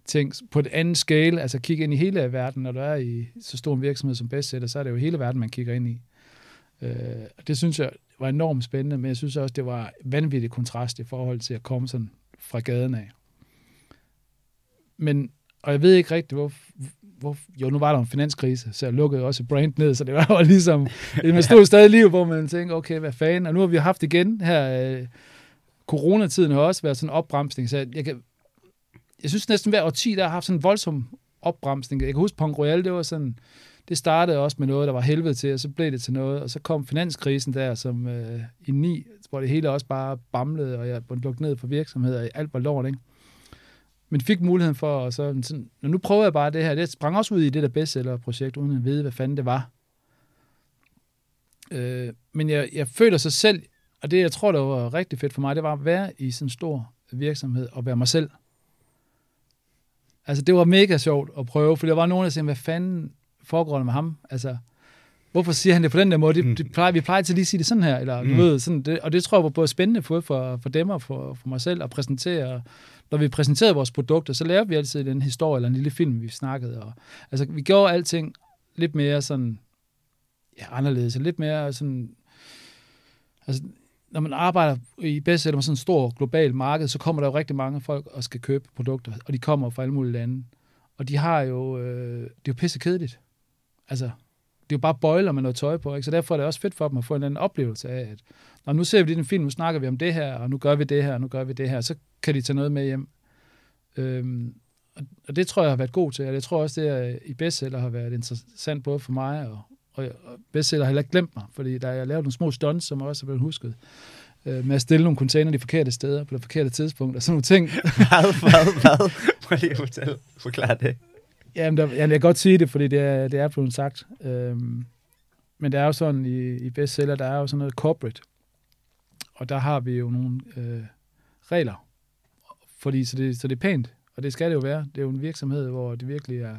ting på et andet scale, altså kigge ind i hele verden, når du er i så stor en virksomhed som bestseller, så er det jo hele verden, man kigger ind i. Øh, og det synes jeg var enormt spændende, men jeg synes også, det var vanvittig kontrast i forhold til at komme sådan fra gaden af. Men, og jeg ved ikke rigtigt, hvor, hvor, jo, nu var der en finanskrise, så jeg lukkede også brand ned, så det var jo ligesom, man stod stadig i liv, hvor man tænkte, okay, hvad fanden, og nu har vi haft igen her, øh, coronatiden har også været sådan en opbremsning, så jeg, jeg kan, jeg synes næsten hver årti, der har haft sådan en voldsom opbremsning. Jeg kan huske, Pong Royal, det var sådan, det startede også med noget, der var helvede til, og så blev det til noget, og så kom finanskrisen der, som øh, i ni, hvor det hele også bare bamlede, og jeg blev lukket ned for virksomheder, og alt var lort, ikke? Men fik muligheden for, og så sådan, når nu prøver jeg bare det her, det sprang også ud i det der bestseller-projekt, uden at vide, hvad fanden det var. Øh, men jeg, jeg føler sig selv, og det jeg tror, der var rigtig fedt for mig, det var at være i sådan en stor virksomhed og være mig selv. Altså, det var mega sjovt at prøve, for der var nogen, der sagde, hvad fanden foregår der med ham? Altså, hvorfor siger han det på den der måde? Det, det plejer, vi plejer til lige at sige det sådan her, eller du Mm. ved, sådan det, og det tror jeg var både spændende for, for, for dem og for, for mig selv at præsentere. Når vi præsenterede vores produkter, så lavede vi altid en historie eller en lille film, vi snakkede. Og, altså, vi gjorde alting lidt mere sådan, ja, anderledes, lidt mere sådan, altså, når man arbejder i bestseller med sådan en stor global marked, så kommer der jo rigtig mange folk og skal købe produkter, og de kommer fra alle mulige lande. Og de har jo, øh, det er jo pisse kedeligt. Altså, det er jo bare bøjler med noget tøj på, ikke? så derfor er det også fedt for dem at få en anden oplevelse af, at når nu ser vi den film, nu snakker vi om det her, og nu gør vi det her, og nu gør vi det her, så kan de tage noget med hjem. Øhm, og det tror jeg har været god til, og jeg tror også, det er, i bestseller har været interessant både for mig, og, og, og bestseller har heller ikke glemt mig, fordi der jeg lavet nogle små stunts, som også er blevet husket, øh, med at stille nogle container de forkerte steder, på det forkerte tidspunkt, og sådan nogle ting. hvad, hvad, hvad? Prøv lige at fortælle, forklare det. Jamen, der, jeg kan godt sige det, fordi det er, det er blevet sagt. Øhm, men det er jo sådan, i, i bestseller, der er jo sådan noget corporate, og der har vi jo nogle øh, regler, fordi så det, så det er pænt, og det skal det jo være. Det er jo en virksomhed, hvor det virkelig er...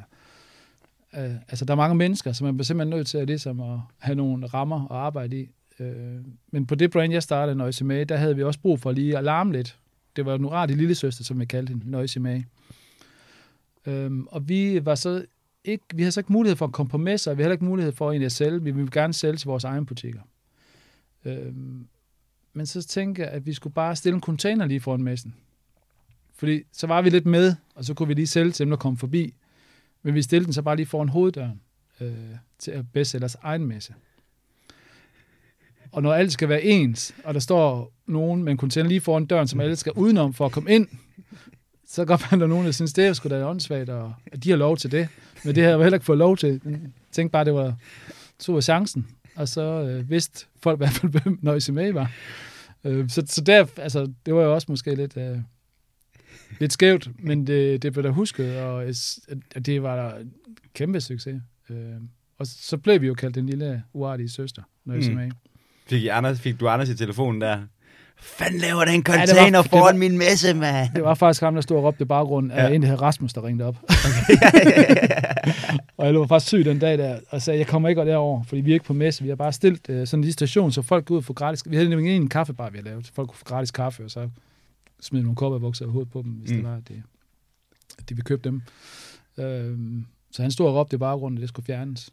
Øh, altså, der er mange mennesker, så man bliver simpelthen nødt til at, ligesom at have nogle rammer at arbejde i. Øh, men på det brand, jeg startede, Noisy May, der havde vi også brug for lige at larme lidt. Det var nu rart i lille søster, som vi kaldte hende, Noisy May. Øhm, og vi var så ikke, vi havde så ikke mulighed for at kompromisse, og vi havde heller ikke mulighed for egentlig at sælge. Vi ville gerne sælge til vores egen butikker. Øhm, men så tænkte jeg, at vi skulle bare stille en container lige foran messen. Fordi så var vi lidt med, og så kunne vi lige sælge til dem, der kom forbi. Men vi stillede den så bare lige foran hoveddøren øh, til bestsellers egen messe. Og når alt skal være ens, og der står nogen med en container lige foran døren, som alle skal udenom for at komme ind, så går man der nogen, der synes, det er sgu da åndssvagt, og at de har lov til det. Men det har jeg heller ikke fået lov til. Jeg tænkte bare, det var, så var chancen. Og så øh, vidste folk i hvert fald, hvem Noisy May var. Øh, så, så der, altså, det var jo også måske lidt... Øh, lidt skævt, men det, det blev da husket, og at det var da en kæmpe succes. Øh, og så blev vi jo kaldt den lille uartige søster, når jeg mm. med. Fik, Anders, fik du Anders i telefonen der? Fanden laver den container ja, var, foran var, min messe, mand? Det var faktisk ham, der stod og råbte baggrund af ja. en, der hed Rasmus, der ringede op. Okay. ja, ja, ja, og jeg lå faktisk syg den dag der, og sagde, jeg kommer ikke derover, fordi vi er ikke på messe. Vi har bare stillet uh, sådan en lille station, så folk går ud og får gratis. Vi havde nemlig en kaffebar, vi har lavet, så folk kunne få gratis kaffe, og så smide nogle kopperbukser i hovedet på dem, hvis mm. det var, at, det, at de ville købe dem. Øhm, så han stod og råbte i baggrunden, at det skulle fjernes.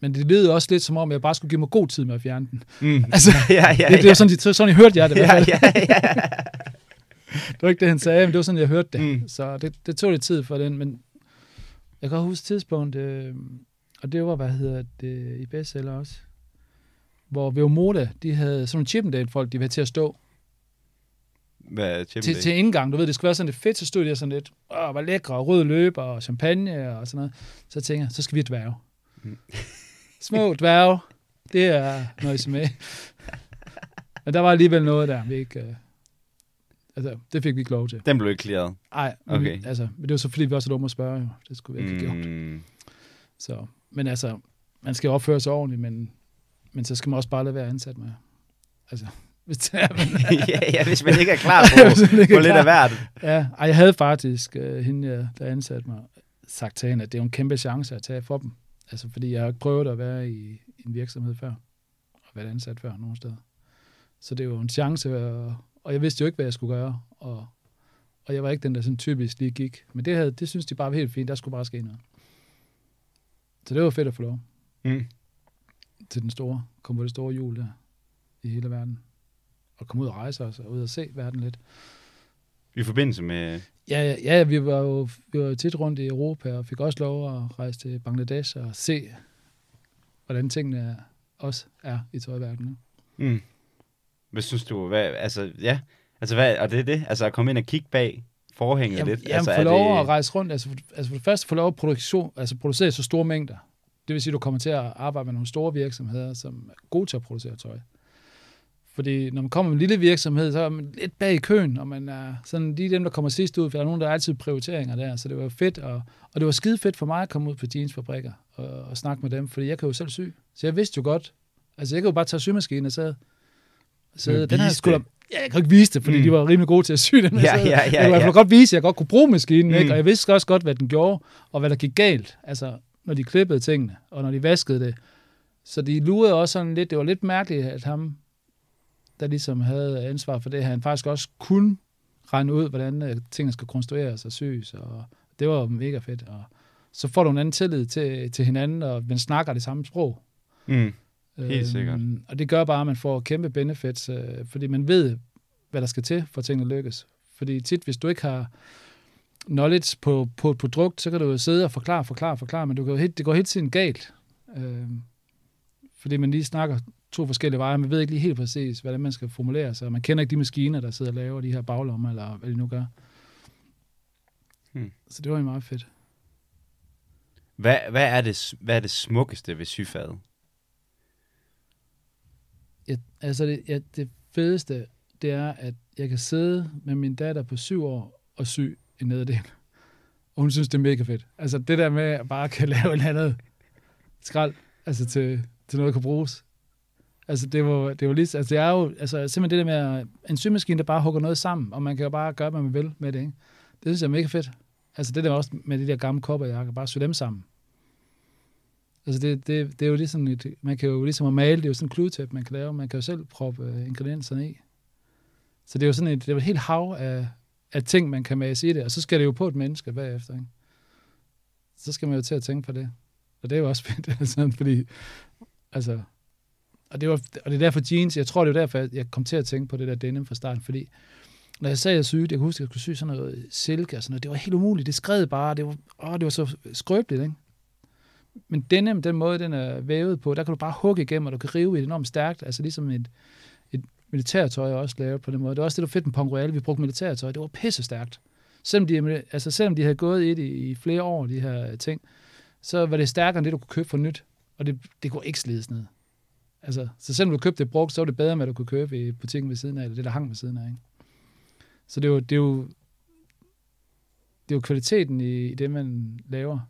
Men det lød også lidt som om, jeg bare skulle give mig god tid med at fjerne den. Mm. Altså, ja, ja, ja, det, det var sådan, de, sådan, jeg hørte jeg det. Ja, ja, ja. det var ikke det, han sagde, men det var sådan, jeg hørte det. Mm. Så det, det tog lidt tid for den, men jeg kan huske tidspunkt, øh, og det var, hvad hedder det, i bestseller også, hvor Veomoda, de havde sådan nogle Chippendale-folk, de var til at stå hvad til, til indgang. Du ved, det skulle være sådan lidt fedt, så stod der sådan lidt, åh, hvor lækre, og rød løber og champagne og sådan noget. Så tænker jeg, så skal vi dværge. Mm. Små dværge, det er noget med. Men der var alligevel noget der, vi ikke... Uh, altså, det fik vi ikke lov til. Den blev ikke klaret? Nej, okay. Vi, altså, men det var så fordi, vi var så dumme at spørge, jo. Det skulle vi ikke have mm. gjort. Så, men altså, man skal opføre sig ordentligt, men, men så skal man også bare lade være ansat med. Altså, hvis, det er, men, ja, ja, hvis man ikke er klar på, på lidt af hvert. Ja, og jeg havde faktisk, uh, hende, der ansatte mig, sagt til hende, at det er en kæmpe chance at tage for dem. Altså, fordi jeg har ikke prøvet at være i, en virksomhed før, og været ansat før nogen steder. Så det jo en chance, og, og jeg vidste jo ikke, hvad jeg skulle gøre, og, og jeg var ikke den, der sådan typisk lige gik. Men det, havde, det synes de bare var helt fint, der skulle bare ske noget. Så det var fedt at få lov. Mm. Til den store, komme på det store jul der, i hele verden at komme ud og rejse os, og ud og se verden lidt. I forbindelse med... Ja, ja, vi var jo vi var tit rundt i Europa, og fik også lov at rejse til Bangladesh og se, hvordan tingene også er i tøjverdenen. Mm. Hvad synes du? Hvad, altså, ja, altså, hvad, og det er det? Altså, at komme ind og kigge bag forhænget jamen, lidt? Jamen, altså, få lov det... at rejse rundt. Altså, altså, for det første få lov at produktion, altså, producere så store mængder. Det vil sige, at du kommer til at arbejde med nogle store virksomheder, som er gode til at producere tøj. Fordi når man kommer med en lille virksomhed, så er man lidt bag i køen, og man er sådan lige dem, der kommer sidst ud, for der er nogen, der er altid prioriteringer der, så det var fedt, og, og det var skide fedt for mig at komme ud på jeansfabrikker og, og snakke med dem, fordi jeg kan jo selv sy. Så jeg vidste jo godt, altså jeg kan jo bare tage symaskinen og så, så den her skulle Ja, jeg kan ikke vise det, fordi mm. de var rimelig gode til at sy den. Ja, ja, ja, jeg kunne godt vise, at jeg godt kunne bruge maskinen, mm. ikke? og jeg vidste også godt, hvad den gjorde, og hvad der gik galt, altså når de klippede tingene, og når de vaskede det. Så de lurede også sådan lidt, det var lidt mærkeligt, at ham, der ligesom havde ansvar for det, han faktisk også kunne regne ud, hvordan øh, tingene skal konstrueres og syes, og det var mega fedt. Og så får du en anden tillid til, til hinanden, og man snakker det samme sprog. Mm. Helt sikkert. Øhm, og det gør bare, at man får kæmpe benefits, øh, fordi man ved, hvad der skal til, for at tingene lykkes. Fordi tit, hvis du ikke har knowledge på, på et produkt, så kan du jo sidde og forklare, forklare, forklare, men du kan jo helt, det går helt tiden galt. Øh, fordi man lige snakker to forskellige veje, man ved ikke lige helt præcis, hvordan man skal formulere sig, man kender ikke de maskiner, der sidder og laver de her baglommer, eller hvad de nu gør. Hmm. Så det var jo meget fedt. Hvad, hvad, er det, hvad er det smukkeste ved syfaget? Jeg, altså det, ja, det fedeste, det er, at jeg kan sidde med min datter på syv år og sy en nederdel. Og hun synes, det er mega fedt. Altså det der med at bare kan lave et andet skrald, altså til, til noget, der kan bruges. Altså det var, det var lige, altså det er jo altså, simpelthen det der med en symaskine, der bare hugger noget sammen, og man kan jo bare gøre, hvad man vil med det, ikke? Det synes jeg er mega fedt. Altså det der også med de der gamle kopper, jeg kan bare sy dem sammen. Altså det, det, det er jo ligesom et, man kan jo ligesom at male, det er jo sådan en kludetæp, man kan lave, man kan jo selv proppe øh, ingredienserne i. Så det er jo sådan et, det er jo et helt hav af, af ting, man kan mase i det, og så skal det jo på et menneske bagefter, ikke? Så skal man jo til at tænke på det. Og det er jo også fedt, altså, fordi, altså, og det, var, og det er derfor jeans, jeg tror, det er derfor, jeg kom til at tænke på det der denim fra starten, fordi når jeg sagde, at jeg syede, jeg kunne huske, at jeg skulle sy sådan noget silke og sådan noget, det var helt umuligt, det skred bare, det var, åh, det var så skrøbeligt, ikke? Men denim, den måde, den er vævet på, der kan du bare hugge igennem, og du kan rive i det enormt stærkt, altså ligesom et, et militærtøj også lavet på den måde. Det var også det, der fedt med Pong Royale, vi brugte militærtøj, det var pisse stærkt. Selvom de, altså selvom de havde gået i det i flere år, de her ting, så var det stærkere end det, du kunne købe for nyt, og det, det kunne ikke slides ned. Altså, så selvom du købte det brugt, så var det bedre med, at du kunne købe i butikken ved siden af, eller det, der hang ved siden af. Ikke? Så det er jo, det er jo, det er jo kvaliteten i, i det, man laver.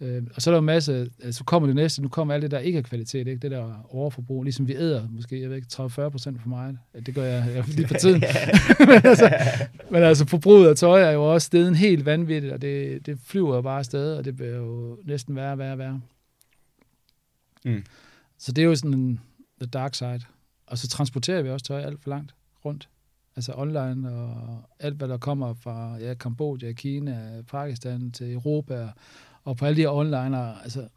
Øh, og så er der jo en masse, altså så kommer det næste, nu kommer alt det, der ikke er kvalitet, ikke? det der overforbrug, ligesom vi æder, måske, jeg ved ikke, 30-40 procent for meget. Det gør jeg, jeg lige for tiden. men, altså, men altså, forbruget af tøj er jo også stedet helt vanvittigt, og det, det flyver jo bare afsted, og det bliver jo næsten værre, værre, værre. Mm. Så det er jo sådan en the dark side. Og så transporterer vi også tøj alt for langt rundt. Altså online og alt, hvad der kommer fra ja, Kambodja, Kina, Pakistan til Europa, og på alle de her online, altså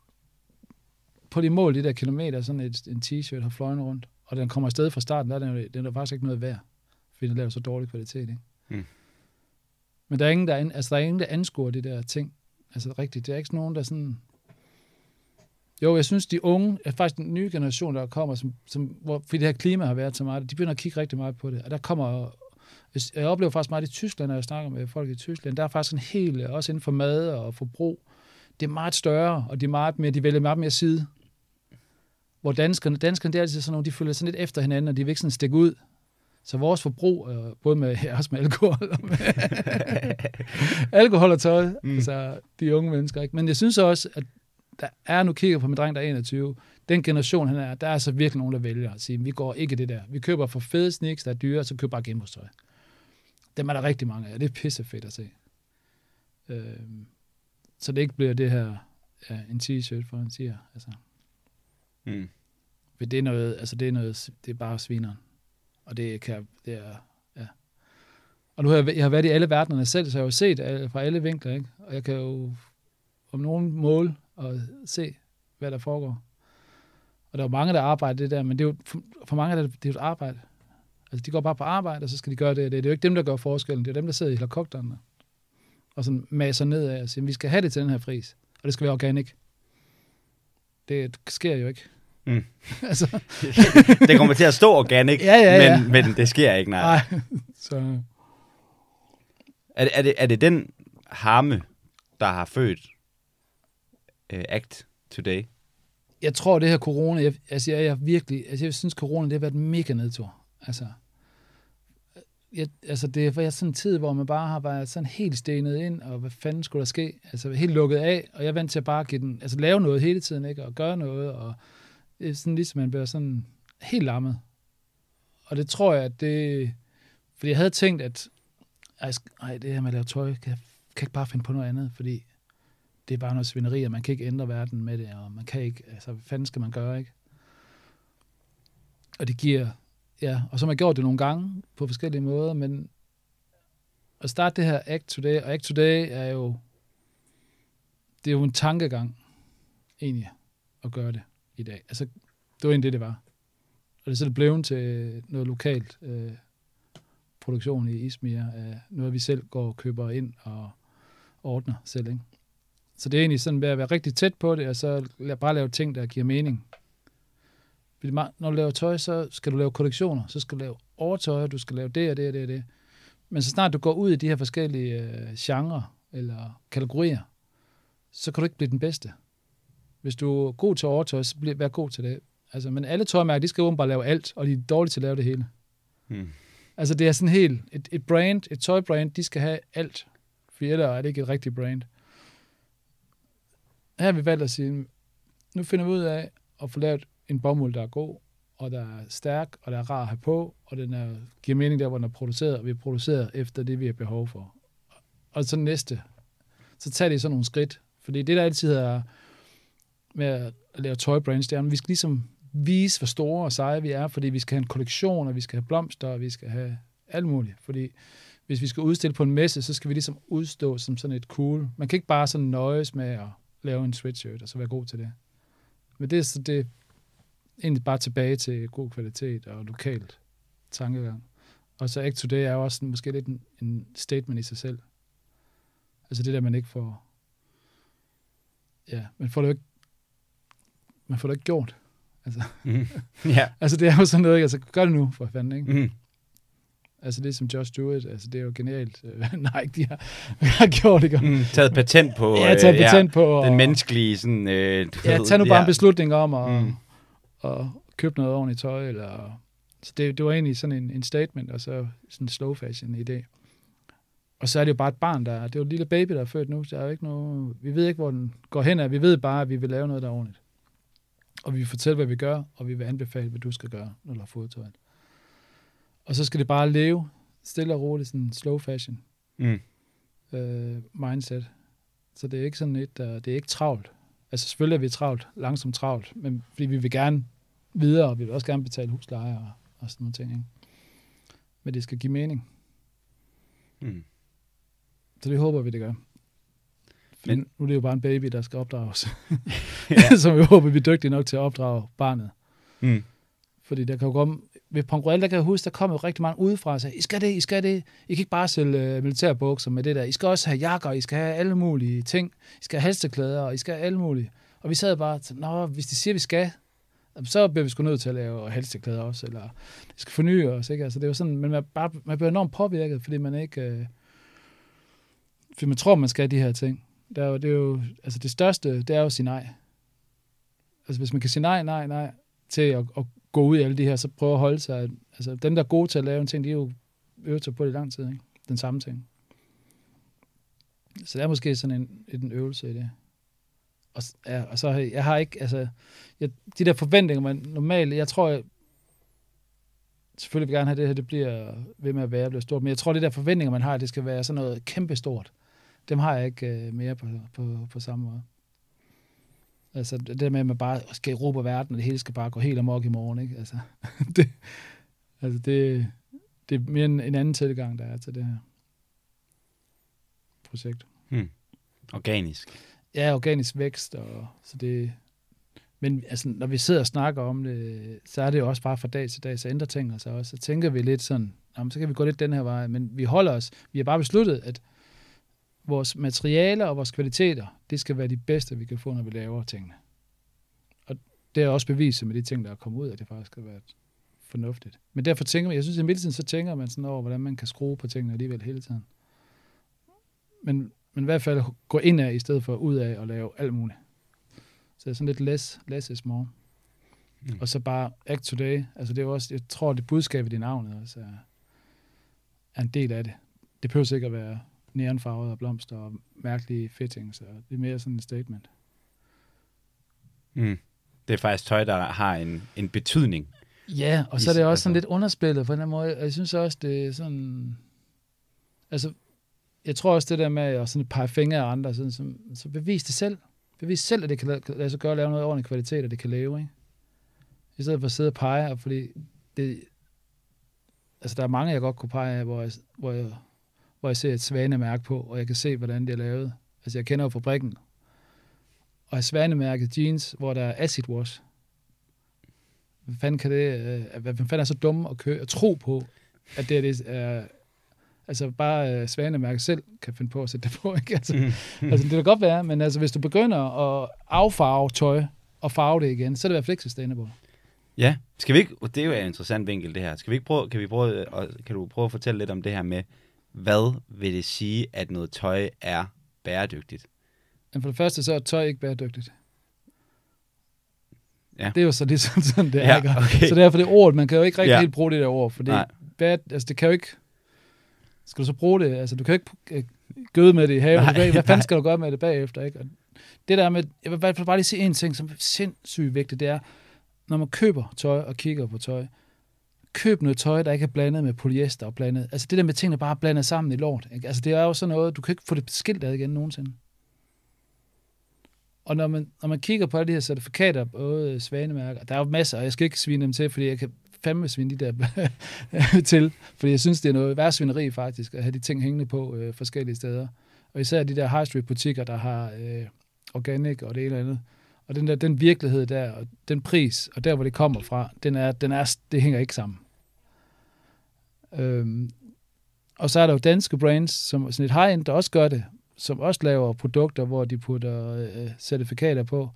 på de mål, de der kilometer, sådan et, en t-shirt har fløjet rundt, og den kommer afsted fra starten, der er den, den er faktisk ikke noget værd, fordi den laver så dårlig kvalitet. Ikke? Mm. Men der er ingen, der, altså, der er ingen, der anskuer de der ting. Altså rigtigt, det er ikke nogen, der sådan... Jo, jeg synes, de unge, er faktisk den nye generation, der kommer, som, som, hvor, fordi det her klima har været så meget, de begynder at kigge rigtig meget på det. Og der kommer, jeg oplever faktisk meget i Tyskland, når jeg snakker med folk i Tyskland, der er faktisk en hel, også inden for mad og forbrug, det er meget større, og de, er meget mere, de vælger meget mere side. Hvor danskerne, danskerne det er altid sådan nogle, de følger sådan lidt efter hinanden, og de vil ikke sådan stikke ud. Så vores forbrug, både med, også med alkohol, og med alkohol og tøj, mm. altså de unge mennesker. Ikke? Men jeg synes også, at der er, nu kigger på min dreng, der er 21, den generation, han er, der er altså virkelig nogen, der vælger at sige, vi går ikke det der. Vi køber for fede sneaks, der er dyre, så køber bare genbrugstøj. Dem er der rigtig mange af, det er pisse fedt at se. Øhm, så det ikke bliver det her, ja, en t-shirt for en tiger, altså. Mm. For det er noget, altså det er noget, det er bare svineren. Og det kan, det er, ja. Og nu har jeg, jeg har været i alle verdenerne selv, så jeg har jo set alle, fra alle vinkler, ikke? Og jeg kan jo om nogen mål og se, hvad der foregår. Og der er jo mange, der arbejder det der, men det er jo, for, for mange er det, det er jo et arbejde. Altså, de går bare på arbejde, og så skal de gøre det og det. Det er jo ikke dem, der gør forskellen. Det er dem, der sidder i helikopteren og sådan maser ned af og siger, vi skal have det til den her pris, og det skal være organik. Det sker jo ikke. Mm. altså. det kommer til at stå organik, ja, ja, ja. Men, men det sker ikke, nej. nej. Så. Er, det, er, det, er det den harme, der har født øh, Act Today? Jeg tror, det her corona, jeg, altså jeg, jeg virkelig, altså jeg synes, corona, det har været en mega nedtur. Altså, jeg, altså det var sådan en tid, hvor man bare har været sådan helt stenet ind, og hvad fanden skulle der ske? Altså helt lukket af, og jeg er vant til at bare give den, altså lave noget hele tiden, ikke? Og gøre noget, og sådan ligesom man bliver sådan helt lammet. Og det tror jeg, at det, fordi jeg havde tænkt, at ej, det her med at lave tøj, kan jeg kan ikke bare finde på noget andet, fordi det er bare noget svineri, og man kan ikke ændre verden med det, og man kan ikke, altså hvad fanden skal man gøre, ikke? Og det giver ja, og så har man gjort det nogle gange på forskellige måder, men at starte det her Act Today, og Act Today er jo, det er jo en tankegang, egentlig, at gøre det i dag. Altså, Det var egentlig det, det var. Og det er så det blevet til noget lokalt øh, produktion i Ismir, af noget vi selv går og køber ind og ordner selv. Ikke? Så det er egentlig sådan ved at være rigtig tæt på det, og så bare lave ting, der giver mening. Fordi Når du laver tøj, så skal du lave kollektioner, så skal du lave overtøj, du skal lave det og det og det og det. Men så snart du går ud i de her forskellige øh, genrer eller kategorier, så kan du ikke blive den bedste. Hvis du er god til overtøj, så bliver, vær god til det. Altså, men alle tøjmærker, de skal jo bare lave alt, og de er dårlige til at lave det hele. Mm. Altså, det er sådan helt... Et, et brand, et tøjbrand, de skal have alt. For ellers er det ikke et rigtigt brand. Her har vi valgt at sige, nu finder vi ud af at få lavet en bomuld, der er god, og der er stærk, og der er rar at have på, og den er, giver mening der, hvor den er produceret, og vi er produceret efter det, vi har behov for. Og så næste, så tager det sådan nogle skridt. Fordi det, der altid er med at lave tøjbrands, det er, at vi skal ligesom vise, hvor store og seje vi er, fordi vi skal have en kollektion, og vi skal have blomster, og vi skal have alt muligt. Fordi hvis vi skal udstille på en messe, så skal vi ligesom udstå som sådan et cool. Man kan ikke bare sådan nøjes med at lave en sweatshirt, og så være god til det. Men det er så det egentlig bare tilbage til god kvalitet og lokalt tankegang. Og så Act Today er jo også måske lidt en, en statement i sig selv. Altså det der, man ikke får... Ja, man får det jo ikke, man får det ikke gjort. Mm. ja. Altså det er jo sådan noget, ikke? altså gør det nu for fanden, ikke? Mm. Altså det som Josh Stewart, altså det er jo genialt. Nej, de har, har gjort det. Mm. Taget patent på Ja, taget øh, patent på. den og- menneskelige sådan... Øh, du Ja, ved, tag nu bare en beslutning om at, Mm. mm. at købe noget ordentligt tøj. Eller, så det, det var egentlig sådan en, en statement, og så sådan en slow fashion idé. Og så er det jo bare et barn, der det er jo et lille baby, der er født nu. Der er jo ikke noget, vi ved ikke, hvor den går hen af. Vi ved bare, at vi vil lave noget, der er ordentligt. Og vi vil fortælle, hvad vi gør, og vi vil anbefale, hvad du skal gøre, når du har fået tøjet. Og så skal det bare leve stille og roligt, sådan slow fashion Mm. øh, mindset. Så det er ikke sådan et, der, det er ikke travlt. Altså selvfølgelig er vi travlt, langsomt travlt, men fordi vi vil gerne videre, og vi vil også gerne betale husleje og, og sådan nogle ting. Ikke? Men det skal give mening. Mm. Så det håber vi, det gør. Men Men- nu er det jo bare en baby, der skal opdrages. Ja. så vi håber, vi er dygtige nok til at opdrage barnet. Mm. Fordi der kan jo komme, ved Pongruel, der kan jeg huske, der kom jo rigtig mange udefra og sagde, I skal det, I skal det. I kan ikke bare sælge øh, militærbukser med det der. I skal også have jakker, I skal have alle mulige ting. I skal have halsteklæder, og I skal have alle mulige. Og vi sad bare til, nå, hvis de siger, vi skal, så bliver vi sgu nødt til at lave halsteklæder også, eller det skal forny os, ikke? Altså, det var sådan, men man, bare, man bliver enormt påvirket, fordi man ikke, øh, fordi man tror, man skal de her ting. Det er jo, det er jo, altså det største, det er jo at sige nej. Altså hvis man kan sige nej, nej, nej, til at, at gå ud i alle de her, så prøve at holde sig. Altså dem, der er gode til at lave en ting, de er jo øvet sig på det i lang tid, ikke? Den samme ting. Så det er måske sådan en, en øvelse i det. Og, ja, og så jeg, jeg har ikke, altså, jeg, de der forventninger, man normalt, jeg tror, jeg, selvfølgelig vil jeg gerne have det her, det bliver ved med at være, bliver stort, men jeg tror, det der forventninger, man har, det skal være sådan noget kæmpestort. Dem har jeg ikke øh, mere på, på, på samme måde. Altså det der med, at man bare skal erobre verden, og det hele skal bare gå helt amok i morgen, ikke? Altså, det, altså det, det er mere en, en anden tilgang, der er til det her projekt. Mm. Organisk. Ja, organisk vækst, og så det... Men altså, når vi sidder og snakker om det, så er det jo også bare fra dag til dag, så ændrer tingene sig også. Så tænker vi lidt sådan, jamen, så kan vi gå lidt den her vej, men vi holder os, vi har bare besluttet, at vores materialer og vores kvaliteter, det skal være de bedste, vi kan få, når vi laver tingene. Og det er også bevist med de ting, der er kommet ud, at det faktisk skal være fornuftigt. Men derfor tænker man, jeg synes, at i midten så tænker man sådan over, hvordan man kan skrue på tingene alligevel hele tiden. Men, men i hvert fald gå ind af, i stedet for ud af og lave alt muligt. Så det er sådan lidt less, less is more. Mm. Og så bare act today. Altså det er også, jeg tror, det budskab i din navn også er, er en del af det. Det behøver sikkert at være neonfarvet og blomster og mærkelige fittings. Og det er mere sådan en statement. Mm. Det er faktisk tøj, der har en, en betydning. Ja, og så er det også altså- sådan lidt underspillet på den måde. Og jeg synes også, det er sådan... Altså, jeg tror også det der med at sådan pege fingre af andre, sådan, som, så bevis det selv. Bevis selv, at det kan lade, sig gøre at lave noget ordentlig kvalitet, og det kan leve, ikke? I stedet for at sidde og pege, og fordi det... Altså, der er mange, jeg godt kunne pege af, hvor jeg, hvor jeg, hvor jeg ser et svanemærke på, og jeg kan se, hvordan det er lavet. Altså, jeg kender jo fabrikken. Og svanemærket jeans, hvor der er acid wash, hvad fanden kan det, øh, hvad fanden er så dumme at, kø- at tro på, at det er det, øh, altså bare øh, Svanemærke selv kan finde på at sætte det på, ikke? Altså, Mm. altså det kan godt være, men altså hvis du begynder at affarve tøj og farve det igen, så er det i hvert fald ikke sustainable. Ja, skal vi ikke, det er jo en interessant vinkel det her. Skal vi ikke prøve, kan, vi prøve, og kan du prøve at fortælle lidt om det her med, hvad vil det sige, at noget tøj er bæredygtigt? Men for det første, så er tøj ikke bæredygtigt. Ja. Det er jo så ligesom sådan, det er. Ja, okay. Så derfor det ord, man kan jo ikke rigtig Ja. helt bruge det der ord, for det, bad, altså det kan jo ikke, skal du så bruge det, altså du kan jo ikke øh, gøde med det i haven, Nej, hvad fanden skal du gøre med det bagefter, ikke? Og det der med, jeg vil bare lige sige en ting, som er sindssygt vigtigt, det er, når man køber tøj og kigger på tøj, køb noget tøj, der ikke er blandet med polyester og blandet, altså det der med tingene bare er blandet sammen i lort, ikke? altså det er jo sådan noget, du kan ikke få det skilt ad igen nogensinde. Og når man, når man kigger på alle de her certifikater, både svanemærker, der er jo masser, og jeg skal ikke svine dem til, fordi jeg kan fandme svine de der til, fordi jeg synes, det er noget værre svineri faktisk, at have de ting hængende på øh, forskellige steder. Og især de der high street butikker, der har øh, organic og det ene eller andet. Og den der, den virkelighed der, og den pris, og der, hvor det kommer fra, den er, den er, det hænger ikke sammen. Øhm, og så er der jo danske brands, som sådan et high-end, der også gør det, som også laver produkter, hvor de putter øh, certifikater på,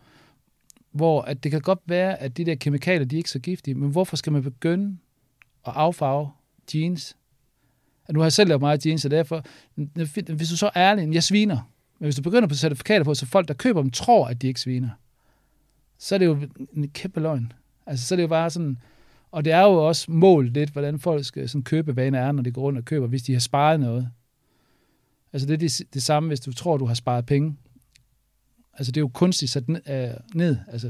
hvor at det kan godt være, at de der kemikalier, de er ikke så giftige, men hvorfor skal man begynde at affarve jeans? Nu har jeg selv lavet meget jeans, og derfor, hvis du så er ærlig, jeg sviner, men hvis du begynder på certifikater på, så folk, der køber dem, tror, at de ikke sviner, så er det jo en kæmpe løgn. Altså, så er det jo bare sådan, og det er jo også målt lidt, hvordan folk skal sådan købevane er, når de går rundt og køber, hvis de har sparet noget. Altså det er det, det samme, hvis du tror, du har sparet penge. Altså det er jo kunstigt sat ned. Øh, ned. Altså,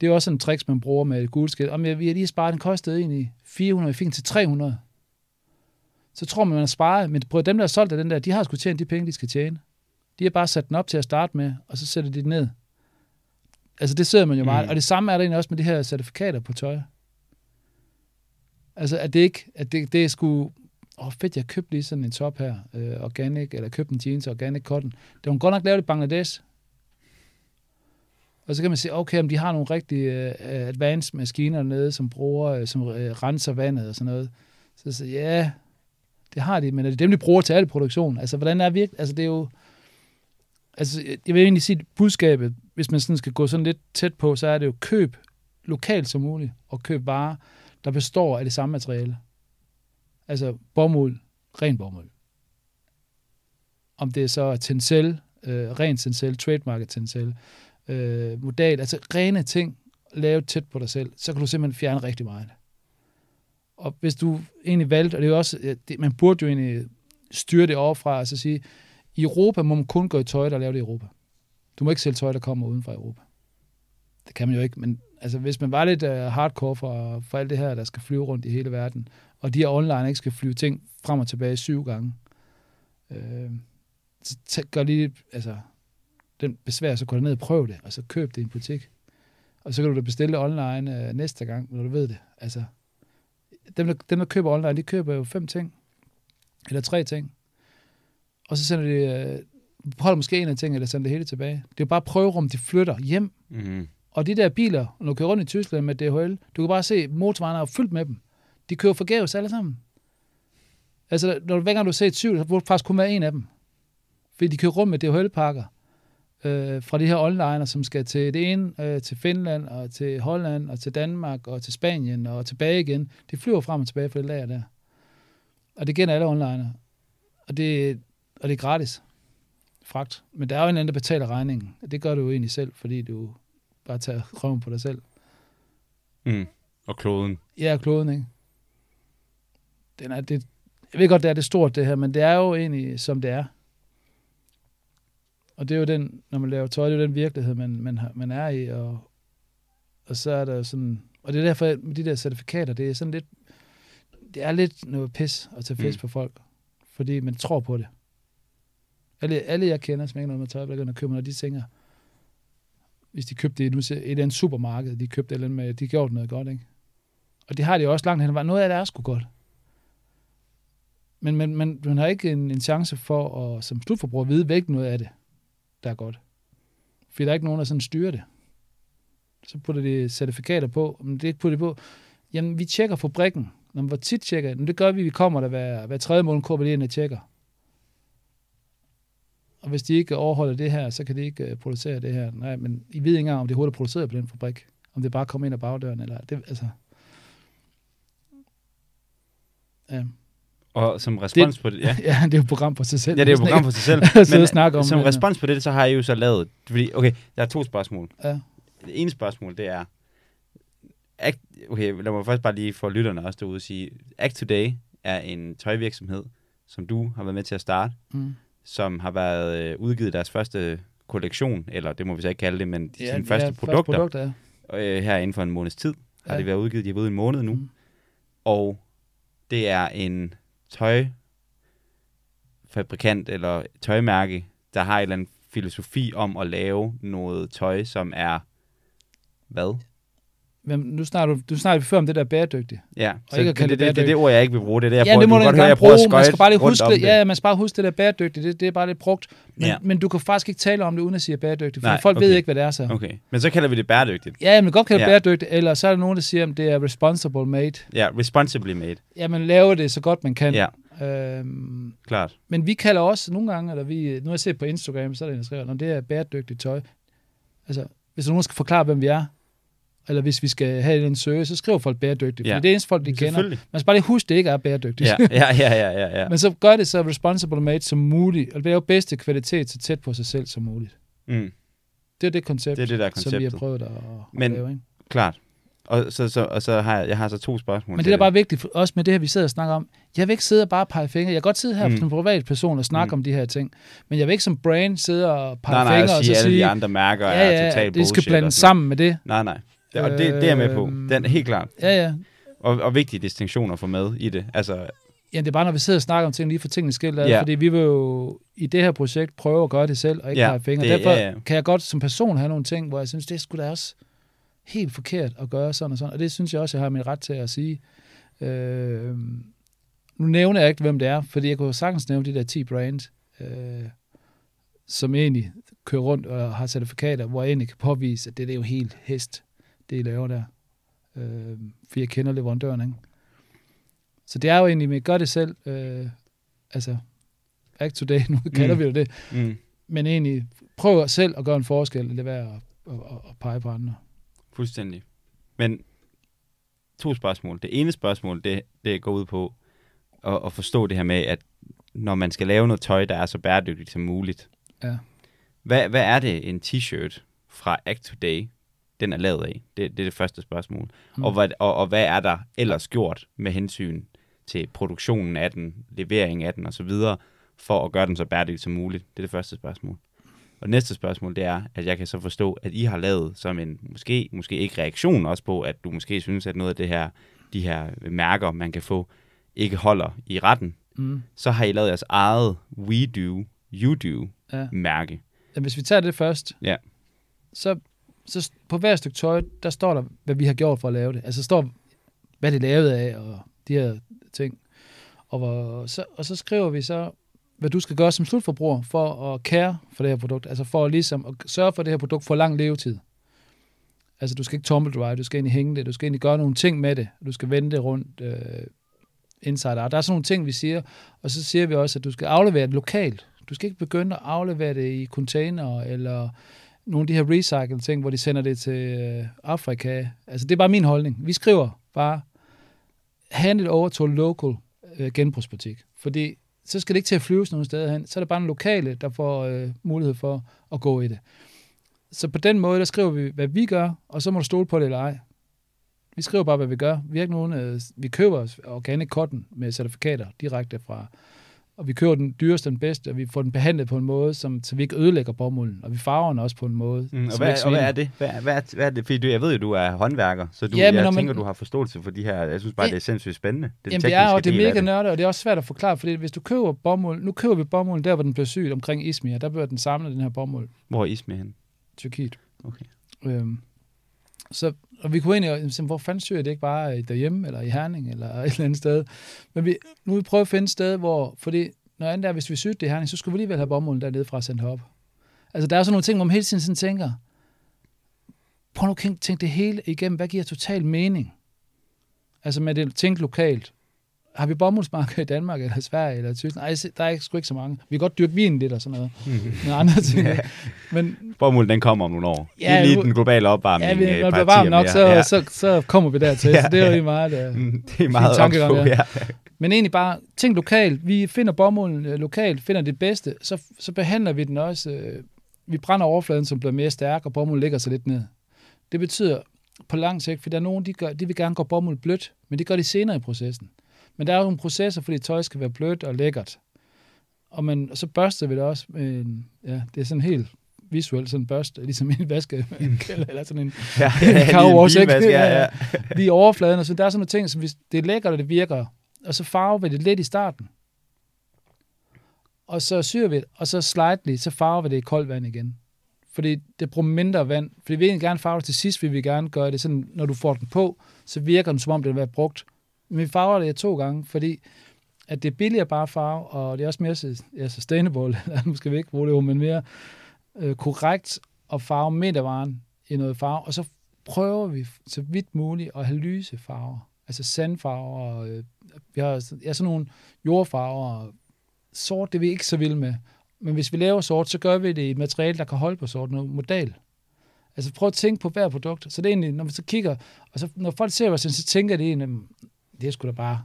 det er jo også en trick, man bruger med et guldskilt. Om jeg, vi har lige sparet, den kostede egentlig 400, jeg fik den til 300. Så tror man, man har sparet, men prøv, dem, der har solgt af den der, de har sgu tjent de penge, de skal tjene. De har bare sat den op til at starte med, og så sætter de den ned. Altså det ser man jo meget. Mm. Og det samme er der egentlig også med de her certifikater på tøj. Altså at det ikke, at det, det er sgu, åh oh, fedt, jeg købte lige sådan en top her, øh, organic, eller købte en jeans, organic cotton. Det var godt nok lavet i Bangladesh. Og så kan man sige, okay, om de har nogle rigtig øh, advanced maskiner nede, som bruger, øh, som øh, renser vandet og sådan noget. Så så siger, ja, det har de, men er det dem, de bruger til al produktion? Altså, hvordan er virkelig, altså det er jo, altså jeg vil egentlig sige, budskabet, hvis man sådan skal gå sådan lidt tæt på, så er det jo køb lokalt som muligt, og køb varer, der består af det samme materiale. Altså bomuld, ren bomuld. Om det er så tencel, øh, ren tencel, trademarket tencel, øh, modal, altså rene ting, lavet tæt på dig selv, så kan du simpelthen fjerne rigtig meget. Og hvis du egentlig valgte, og det er jo også, det, man burde jo egentlig styre det overfra, og så sige, i Europa må man kun gå i tøj, der er lavet i Europa. Du må ikke sælge tøj, der kommer uden fra Europa. Det kan man jo ikke, men altså, hvis man var lidt uh, hardcore for, for alt det her, der skal flyve rundt i hele verden, og de her online ikke skal flyve ting frem og tilbage syv gange, øh, så tæ- gør lige, altså, den besvær, så gå ned og prøv det, og så køb det i en butik. Og så kan du da bestille online øh, næste gang, når du ved det. Altså, dem der, dem, der køber online, de køber jo fem ting, eller tre ting, og så sender de, øh, holder måske en af tingene, eller sender det hele tilbage. Det er jo bare prøverum, de flytter hjem, Mm og de der biler, når du kører rundt i Tyskland med DHL, du kan bare se, motorvejene er fyldt med dem. De kører forgæves alle sammen. Altså, når du, hver gang du ser et syv, så burde du faktisk kun være en af dem. Fordi de kører rundt med DHL-pakker øh, fra de her onliner, som skal til det ene, øh, til Finland, og til Holland, og til Danmark, og til Spanien, og tilbage igen. De flyver frem og tilbage fra det lager der. Og det gælder alle onliner. Og det, og det er gratis fragt. Men der er jo en anden, der betaler regningen. Det gør du jo egentlig selv, fordi du bare tager røven på dig selv. Mm. Og kloden. Ja, kloden, ikke? Den er, det, jeg ved godt, det er det stort, det her, men det er jo egentlig, som det er. Og det er jo den, når man laver tøj, det er jo den virkelighed, man, man, har, man er i, og, og så er der sådan, og det er derfor, med de der certifikater, det er sådan lidt, det er lidt noget pis at tage fisk Mm. på folk, fordi man tror på det. Alle, alle jeg kender, som ikke noget med tøj, begynder at købe, når de tænker, hvis de købte det nu ser- et eller andet supermarked, de købte et eller andet med, de gjorde noget godt, ikke? Og det har de også langt hen ad vejen. Noget af det er sgu godt. Men man, man, man har ikke en, en chance for at, som slutforbruger vide, hvilken noget af det, der er godt. Fordi der er ikke nogen, der sådan styrer det. Så putter de certifikater på. Men det putter de på. Jamen, vi tjekker fabrikken. Når hvor tit tjekker jeg? Det gør vi, vi kommer der hver, hver tredje måned, kommer lige ind og tjekker. Og hvis de ikke overholder det her, så kan de ikke uh, producere det her. Nej, men I ved ikke engang, om det er produceret på den fabrik. Om det bare kommer ind ad bagdøren, eller det, altså... Ja. Og som respons Det- på det, ja. ja, det er jo et program for sig selv. Ja, det er jo et program for sig selv. Men snakke om som men, respons på det, så har I jo så lavet... Fordi, okay, der er to spørgsmål. Ja. Det ene spørgsmål, det er... Act, okay, lad mig først bare lige for lytterne også derude sige, Act Today er en tøjvirksomhed, som du har været med til at starte, Mm. Som har været øh, udgivet deres første kollektion, eller det må vi så ikke kalde det, men Ja, ja, sine første ja, produkter, produkter ja. øh, her inden for en måneds tid, har Ja. de været udgivet. De har været en måned nu. Mm. Og det er en tøjfabrikant eller tøjmærke, der har en eller anden filosofi om at lave noget tøj, som er hvad? Men nu snakker du, du snakker før om det der bæredygtige. Ja, så ikke det, det, det det, det, det ord, jeg ikke vil bruge. Det er det, jeg ja, prøver, det må du godt høre, jeg bruge. Man skal bare lige huske det. Ja, man skal bare huske det der bæredygtige. Det, det er bare lidt brugt. Men, Ja. men du kan faktisk ikke tale om det, uden at sige bæredygtigt. For Nej, folk ved okay. ikke, hvad det er så. Okay, men så kalder vi det bæredygtigt. Ja, man kan godt kalde det Ja. bæredygtigt, eller så er der nogen, der siger, at det er responsible made. Ja, responsibly made. Ja, man laver det så godt man kan. Ja, Øhm, klart. men vi kalder også nogle gange, eller vi, nu har jeg set på Instagram, så er der en, der skriver, når det er bæredygtigt tøj. Altså, hvis nogen skal forklare, hvem vi er, eller hvis vi skal have en søge, så skriver folk bæredygtigt. Ja. For det er eneste folk, de kender. Man skal bare lige huske, det ikke er bæredygtigt. Ja, ja, ja, ja, ja. ja. Men så gør det så responsible made som muligt, og det er jo bedste kvalitet så tæt på sig selv som muligt. Mm, Det er det koncept, det er det, der er som vi har konceptet. prøvet at, at Men- lave. Ikke? Klart. Og så, så, og så har jeg, jeg har så to spørgsmål. Men det, der bare er vigtigt, for, også med det her, vi sidder og snakker om, jeg vil ikke sidde og bare pege fingre. Jeg kan godt sidde her Mm. som privat person og snakke Mm. om de her ting, men jeg vil ikke som brand sidde og pege Nej, nej, fingre at og sige, så alle de sige, andre mærker ja, er ja, totalt det skal bullshit og blandes sådan sammen med det. Nej, nej. Det, og det, det er jeg med på. Øhm. Den er helt klart. Ja, ja. Og, og vigtige distinktioner at få med i det. Altså, Ja, det er bare, når vi sidder og snakker om ting, lige for tingene skilt ad, Ja. fordi vi vil jo i det her projekt prøve at gøre det selv, og ikke Ja, pege fingre. Derfor ja, ja. kan jeg godt som person have nogle ting, hvor jeg synes, det skulle da også helt forkert at gøre sådan og sådan, og det synes jeg også, jeg har min ret til at sige. Øh, nu nævner jeg ikke, hvem det er, fordi jeg kunne sagtens nævne de der 10 brands, øh, som egentlig kører rundt og har certifikater, hvor jeg egentlig kan påvise, at det, det er jo helt hest, det I laver der. Øh, for jeg kender leverandøren, ikke? Så det er jo egentlig med gør det selv, øh, altså act today, nu kalder Mm. vi jo det, mm, men egentlig prøv selv at gøre en forskel, eller være at, at, at, at pege på andre. fuldstændig. Men to spørgsmål. Det ene spørgsmål, det, det går ud på at, at forstå det her med, at når man skal lave noget tøj, der er så bæredygtigt som muligt, Ja. hvad, hvad er det en t-shirt fra Act Today, den er lavet af? Det, det er det første spørgsmål. Mm. Og, hvad, og, og hvad er der ellers gjort med hensyn til produktionen af den, levering af den osv., for at gøre den så bæredygtig som muligt? Det er det første spørgsmål. Og næste spørgsmål, det er, at jeg kan så forstå, at I har lavet som en, måske, måske ikke reaktion også på, at du måske synes, at noget af det her, de her mærker, man kan få, ikke holder i retten. Mm. Så har I lavet jeres eget We Do, You Do Ja. mærke. Ja, hvis vi tager det først, Ja. så, så på hver stykke tøj, der står der, hvad vi har gjort for at lave det. Altså står, hvad det er lavet af, og de her ting. Og, hvor, så, og så skriver vi så, hvad du skal gøre som slutforbruger for at kære for det her produkt. Altså for ligesom at sørge for, at det her produkt får lang levetid. Altså du skal ikke tumble dry, du skal egentlig hænge det, du skal egentlig gøre nogle ting med det, du skal vende det rundt øh, inside out. Der er sådan nogle ting, vi siger, og så siger vi også, at du skal aflevere det lokalt. Du skal ikke begynde at aflevere det i container, eller nogle af de her recycle ting, hvor de sender det til øh, Afrika. Altså det er bare min holdning. Vi skriver bare, hand it over to a local øh, genbrugsbutik. Fordi så skal det ikke til at flyves nogen steder hen. Så er det bare en lokale, der får øh, mulighed for at gå i det. Så på den måde, der skriver vi, hvad vi gør, og så må du stole på det eller ej. Vi skriver bare, hvad vi gør. Vi, er ikke nogen, øh, vi køber organic cotton med certifikater direkte fra, og vi køber den dyreste, den bedste, og vi får den behandlet på en måde, som, så vi ikke ødelægger bomulden, og vi farver den også på en måde. Mm, og, hvad, og hvad er det? Hvad, hvad, er, hvad er det? Fordi du, jeg ved jo, du er håndværker, så du, Ja, men jeg når man- tænker, du har forståelse for de her. Jeg synes bare, Ja. det er sindssygt spændende. Det Jamen det er, og det er mega nørdet, og det er også svært at forklare, fordi hvis du køber bomuld, nu køber vi bomuld der, hvor den bliver syet omkring Izmir, der bliver den samlet, den her bomuld, Hvor er Ismir hen? Tyrkiet. Okay. Øhm, så, og vi kunne egentlig sige, hvor fanden søger jeg det ikke bare øh, derhjemme, eller i Herning, eller et eller andet sted. Men vi, nu vil vi prøve at finde et sted, hvor, fordi når andet er, hvis vi søgte det i Herning, så skulle vi alligevel have bomulden dernede fra sendt op. Altså der er sådan nogle ting, hvor man hele tiden sådan tænker, prøv nu at tænke det hele igennem. Hvad giver total mening? Altså med det, tænk lokalt. Har vi bomuldsmarker i Danmark, eller Sverige, eller Tyskland? Nej, der er ikke, sgu ikke så mange. Vi kan godt dyrke vin lidt og sådan noget. Mm. andre ting. ja. Men, Bomuld, den kommer om nogle år. Ja, lige den globale opvarmning. Ja, vi, når det bliver varmt nok, så, ja. så, så, kommer vi dertil. ja. Så det er jo meget, uh, det er meget tankegang, ja. ja. Men egentlig bare, tænk lokalt. Vi finder bomulden uh, lokalt, finder det bedste, så, så behandler vi den også. Uh, vi brænder overfladen, som bliver mere stærk, og bomulden ligger sig lidt ned. Det betyder på lang sigt, for der er nogen, de, gør, de vil gerne gå bomuld blødt, men det gør de senere i processen. Men der er jo nogle processer, fordi tøj skal være blødt og lækkert. Og, man, og så børster vi det også med en, ja, det er sådan helt visuelt sådan en børste, ligesom en vaske, eller sådan en, ja, en carwash, ja, ja, ja. lige overfladen, og så der er sådan nogle ting, som hvis det er lækkert, og det virker, og så farver vi det lidt i starten. Og så syr vi det, og så slightly, så farver vi det i koldt vand igen. Fordi det bruger mindre vand. Fordi vi vil gerne farve det til sidst, vi vil gerne gøre det sådan, når du får den på, så virker den, som om den har været brugt men vi farver det to gange, fordi at det er billigere bare farve, og det er også mere ja, sustainable, eller nu skal vi ikke bruge det men mere øh, korrekt at farve midtervaren i noget farve, og så prøver vi så vidt muligt at have lyse farver, altså sandfarver, øh, vi har ja, sådan nogle jordfarver, sort, det er vi ikke så vilde med, men hvis vi laver sort, så gør vi det i et materiale, der kan holde på sort, noget modal. Altså prøv at tænke på hver produkt. Så det er egentlig, når vi så kigger, og så, når folk ser os, så tænker de egentlig, det er sgu da bare...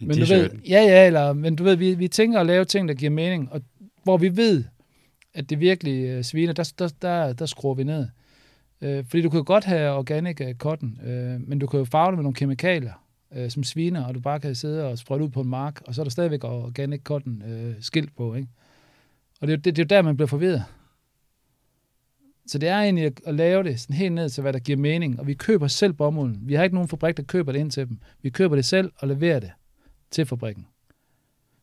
En men du ved, ja, ja, eller, men du ved, vi, vi tænker at lave ting, der giver mening, og hvor vi ved, at det virkelig uh, sviner, der, der, der, der skruer vi ned. Uh, fordi du kan jo godt have organic uh, cotton, uh, men du kan jo farve det med nogle kemikalier, uh, som sviner, og du bare kan sidde og sprøjte ud på en mark, og så er der stadigvæk organic cotton uh, skilt på, ikke? Og det, det, det er jo der, man bliver forvirret. Så det er egentlig at, at lave det sådan helt ned til, hvad der giver mening. Og vi køber selv bomulden. Vi har ikke nogen fabrik, der køber det ind til dem. Vi køber det selv og leverer det til fabrikken.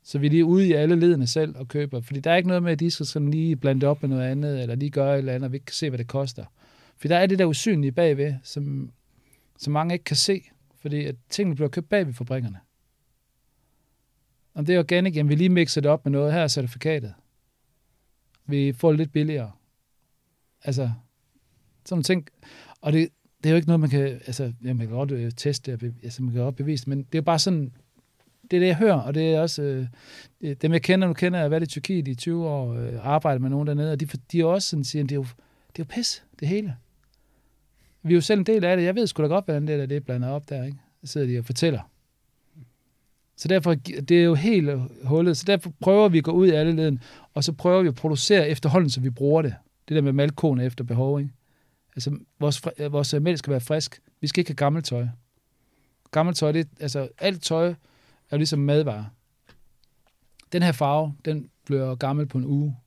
Så vi er lige ude i alle ledene selv og køber. Fordi der er ikke noget med, at de skal sådan lige blande det op med noget andet, eller lige gøre et eller andet, og vi ikke kan se, hvad det koster. For der er det der usynlige bagved, som, som mange ikke kan se, fordi at tingene bliver købt bag ved fabrikkerne. Om det er organic, jamen vi lige mixer det op med noget. Her er certifikatet. Vi får det lidt billigere. Altså, sådan nogle ting. Og det, det er jo ikke noget, man kan, altså, ja, man kan godt øh, teste, altså, man kan godt bevise men det er bare sådan, det er det, jeg hører, og det er også, øh, dem jeg kender, nu kender jeg, har været i Tyrkiet i 20 år, øh, arbejdet med nogen dernede, og de, de er også sådan, siger, det er jo, det er jo pis, det hele. Vi er jo selv en del af det. Jeg ved sgu da godt, hvordan det der det er blandet op der, ikke? Så sidder de og fortæller. Så derfor, det er jo helt hullet. Så derfor prøver vi at gå ud i alle leden, og så prøver vi at producere efterhånden, så vi bruger det. Det der med malkorn efter behov, ikke? Altså, vores, øh, vores øh, mælk skal være frisk. Vi skal ikke have gammelt tøj. Gammelt tøj, det, altså, alt tøj er jo ligesom madvarer. Den her farve, den bliver gammel på en uge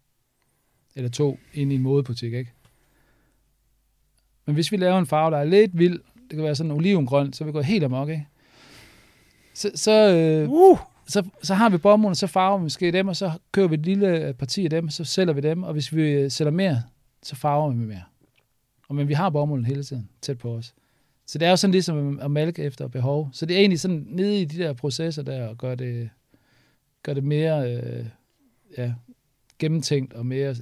eller to ind i en modebutik, ikke? Men hvis vi laver en farve, der er lidt vild, det kan være sådan olivengrøn, så vi går helt amok, ikke? Så, så, øh, uh! Så, så har vi bomulden, så farver vi måske dem, og så kører vi et lille øh, parti af dem, så sælger vi dem, og hvis vi øh, sælger mere, så farver vi mere. Og, men vi har bomulden hele tiden tæt på os. Så det er jo sådan ligesom at mælke efter behov. Så det er egentlig sådan nede i de der processer der, og gør det, gør det mere øh, ja, gennemtænkt og mere,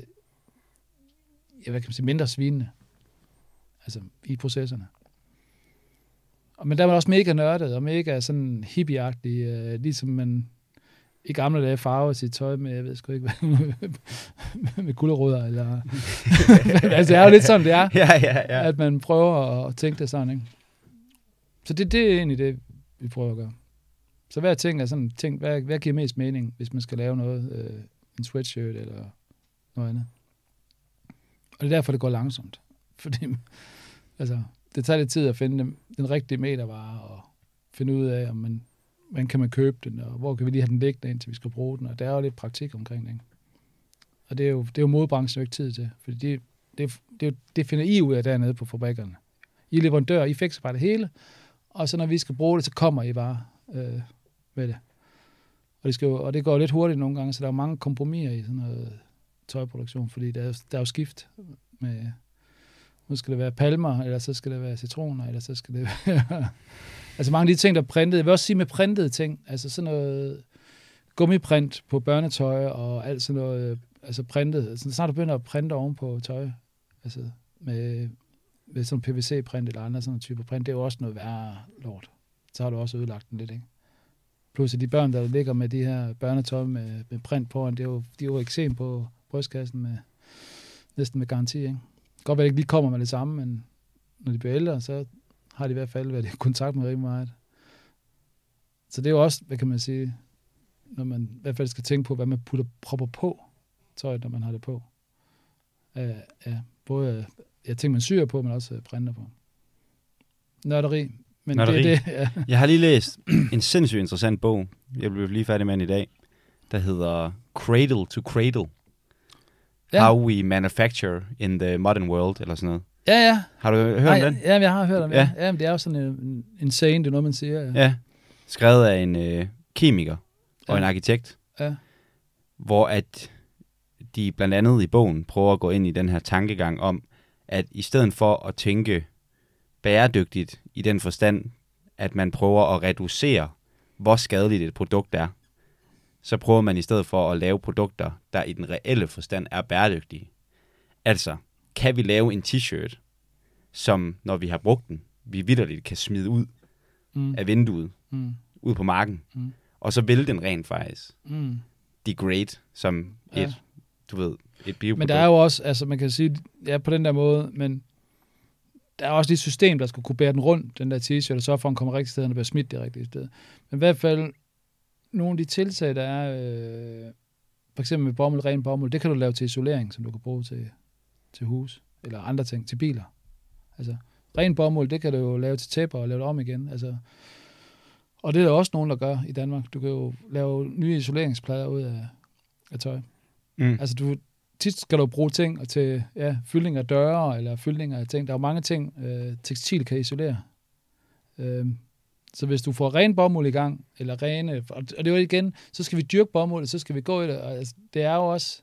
ja, hvad kan man sige, mindre svinende. Altså i processerne. Men der var også mega nørdet og mega sådan hippieagtig, øh, ligesom man i gamle dage farver sit tøj med, jeg ved sgu ikke, med gulerødder, eller... altså, det er jo lidt sådan, det er, ja, ja, ja. at man prøver at tænke det sådan, ikke? Så det, det er egentlig det, vi prøver at gøre. Så hver ting er sådan, tænk, hvad, hvad giver mest mening, hvis man skal lave noget, øh, en sweatshirt eller noget andet. Og det er derfor, det går langsomt. Fordi, altså, det tager lidt tid at finde den, den rigtige metervare og finde ud af, om man, man kan man købe den, og hvor kan vi lige have den liggende, indtil vi skal bruge den. Og der er jo lidt praktik omkring det. Og det er jo, det er jo modbranchen jo ikke tid til, fordi det, det, det, det finder I ud af dernede på fabrikkerne. I er leverandør, I fikser bare det hele, og så når vi skal bruge det, så kommer I bare øh, med det. Og det, skal jo, og det går lidt hurtigt nogle gange, så der er mange kompromiser i sådan noget tøjproduktion, fordi der er, der er jo skift med, nu skal det være palmer, eller så skal det være citroner, eller så skal det være... altså mange af de ting, der er printet. Jeg vil også sige med printede ting, altså sådan noget gummiprint på børnetøj og alt sådan noget, øh, altså printet. Altså, snart du begynder at printe oven på tøj, altså med med sådan PVC-print eller andre sådan typer print, det er jo også noget værre lort. Så har du også ødelagt den lidt, ikke? Plus at de børn, der ligger med de her børnetøj med, med print på, det er jo, de er jo eksem på brystkassen med, næsten med garanti, ikke? Godt være, at det ikke lige kommer med det samme, men når de bliver ældre, så har de i hvert fald været i kontakt med rigtig meget. Så det er jo også, hvad kan man sige, når man i hvert fald skal tænke på, hvad man putter propper på tøjet, når man har det på. Uh, ja, både ja, ting, man syr på, men også printer på. Nørderi. Men Nørderi. det er det, ja. Jeg har lige læst en sindssygt interessant bog. Jeg blev lige færdig med den i dag. Der hedder Cradle to Cradle. Ja. How we manufacture in the modern world, eller sådan noget. Ja, ja. Har du hørt Nej, om den? Ja, jeg har hørt om det. Ja. Ja. ja men det er jo sådan en, en saying, det er noget, man siger. Ja. Ja. Skrevet af en øh, kemiker og Ja. en arkitekt, ja. hvor at de blandt andet i bogen prøver at gå ind i den her tankegang om, at i stedet for at tænke bæredygtigt i den forstand, at man prøver at reducere, hvor skadeligt et produkt er, så prøver man i stedet for at lave produkter, der i den reelle forstand er bæredygtige. Altså, kan vi lave en t-shirt, som når vi har brugt den, vi vidderligt kan smide ud Mm. af vinduet, Mm. ud på marken, Mm. og så vil den rent faktisk Mm. degrade som Ja. et, du ved, et bioprodukt. Men der er jo også, altså man kan sige, ja på den der måde, men der er også lige et system, der skulle kunne bære den rundt, den der t-shirt, og så for, at den kommer rigtigt sted, og bliver smidt det rigtige sted. Men i hvert fald, nogle af de tiltag, der er, øh, for eksempel med bomuld, ren bomuld, det kan du lave til isolering, som du kan bruge til, til hus, eller andre ting, til biler. Altså, ren bomuld, det kan du jo lave til tæpper og lave det om igen. Altså, og det er der også nogen, der gør i Danmark. Du kan jo lave nye isoleringsplader ud af, af tøj. Mm. Altså, du, tit skal du bruge ting til ja, fyldning af døre, eller fyldning af ting. Der er jo mange ting, øh, tekstil kan isolere. Øh, så hvis du får ren bomuld i gang, eller rene, og det er jo igen, så skal vi dyrke bomuld, så skal vi gå i det. Og, altså, det er jo også,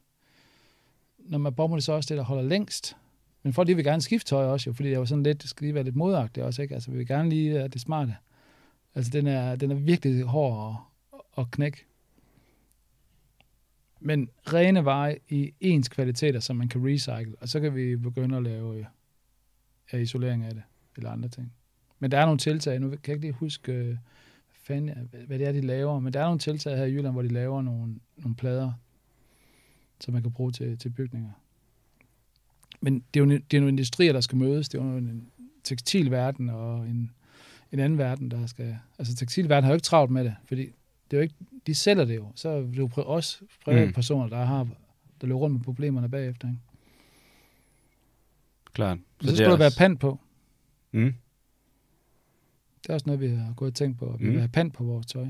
når man bomuld, så er også det, der holder længst. Men folk de vil gerne skifte tøj også, jo, fordi det er jo sådan lidt, det skal lige være lidt modagtigt også, ikke? Altså, vi vil gerne lige være det smarte. Altså, den er, den er virkelig hård at, at knække. Men rene veje i ens kvaliteter, som man kan recycle, og så kan vi begynde at lave ja, isolering af det, eller andre ting. Men der er nogle tiltag, nu kan jeg ikke lige huske, øh, hvad, fanden, hvad det er, de laver, men der er nogle tiltag her i Jylland, hvor de laver nogle, nogle plader, som man kan bruge til, til bygninger. Men det er, jo, det er nogle industrier, der skal mødes. Det er jo en tekstilverden og en, en anden verden, der skal... Altså tekstilverden har jo ikke travlt med det, fordi det er jo ikke, de sælger det jo. Så er det jo også privatpersoner, der har der løber rundt med problemerne bagefter. Ikke? Klart. Så, så er der være også- pant på. Mm. Det er også noget, vi har gået og tænkt på. at Vi Mm. vil have pant på vores tøj.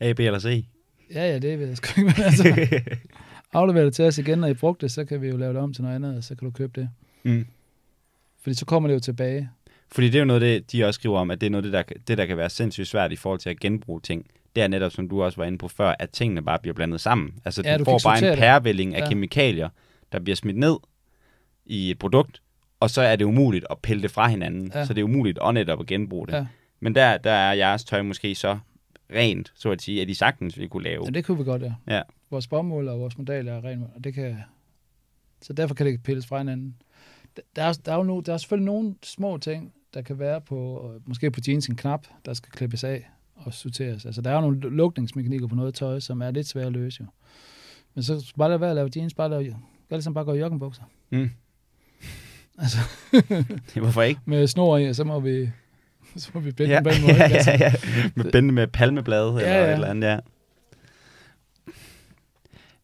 A, B eller C? Ja, ja, det ved jeg sgu ikke. Men altså, aflever det til os igen, når I brugte det, så kan vi jo lave det om til noget andet, og så kan du købe det. mm. Fordi så kommer det jo tilbage. Fordi det er jo noget, det, de også skriver om, at det er noget, det der, det, der kan være sindssygt svært i forhold til at genbruge ting. Det er netop, som du også var inde på før, at tingene bare bliver blandet sammen. Altså, Ja, du, du får bare en pærevælling af Ja. kemikalier, der bliver smidt ned i et produkt, og så er det umuligt at pille det fra hinanden. Ja. Så det er umuligt at netop at genbruge det. Ja. Men der, der er jeres tøj måske så rent, så at sige, at de sagtens vil kunne lave. Ja, det kunne vi godt, ja. Ja. Vores bomuld og vores model er ren, og det kan... Så derfor kan det ikke pilles fra hinanden. Der- er, der er jo no, der er selvfølgelig nogle små ting, der kan være på, øh, måske på jeans en knap, der skal klippes af og sorteres. Altså, der er jo nogle lukningsmekanikker på noget tøj, som er lidt svære at løse, jo. Men så bare lade være at lave jeans, bare lave, gør det som bare gå i joggenbukser. Mm. Altså, Hvorfor ikke? med snor i, og så må vi, så må vi binde Ja, på den måde. ja? Altså, ja, ja. Med binde med palmeblade eller Ja, ja. et eller andet, ja.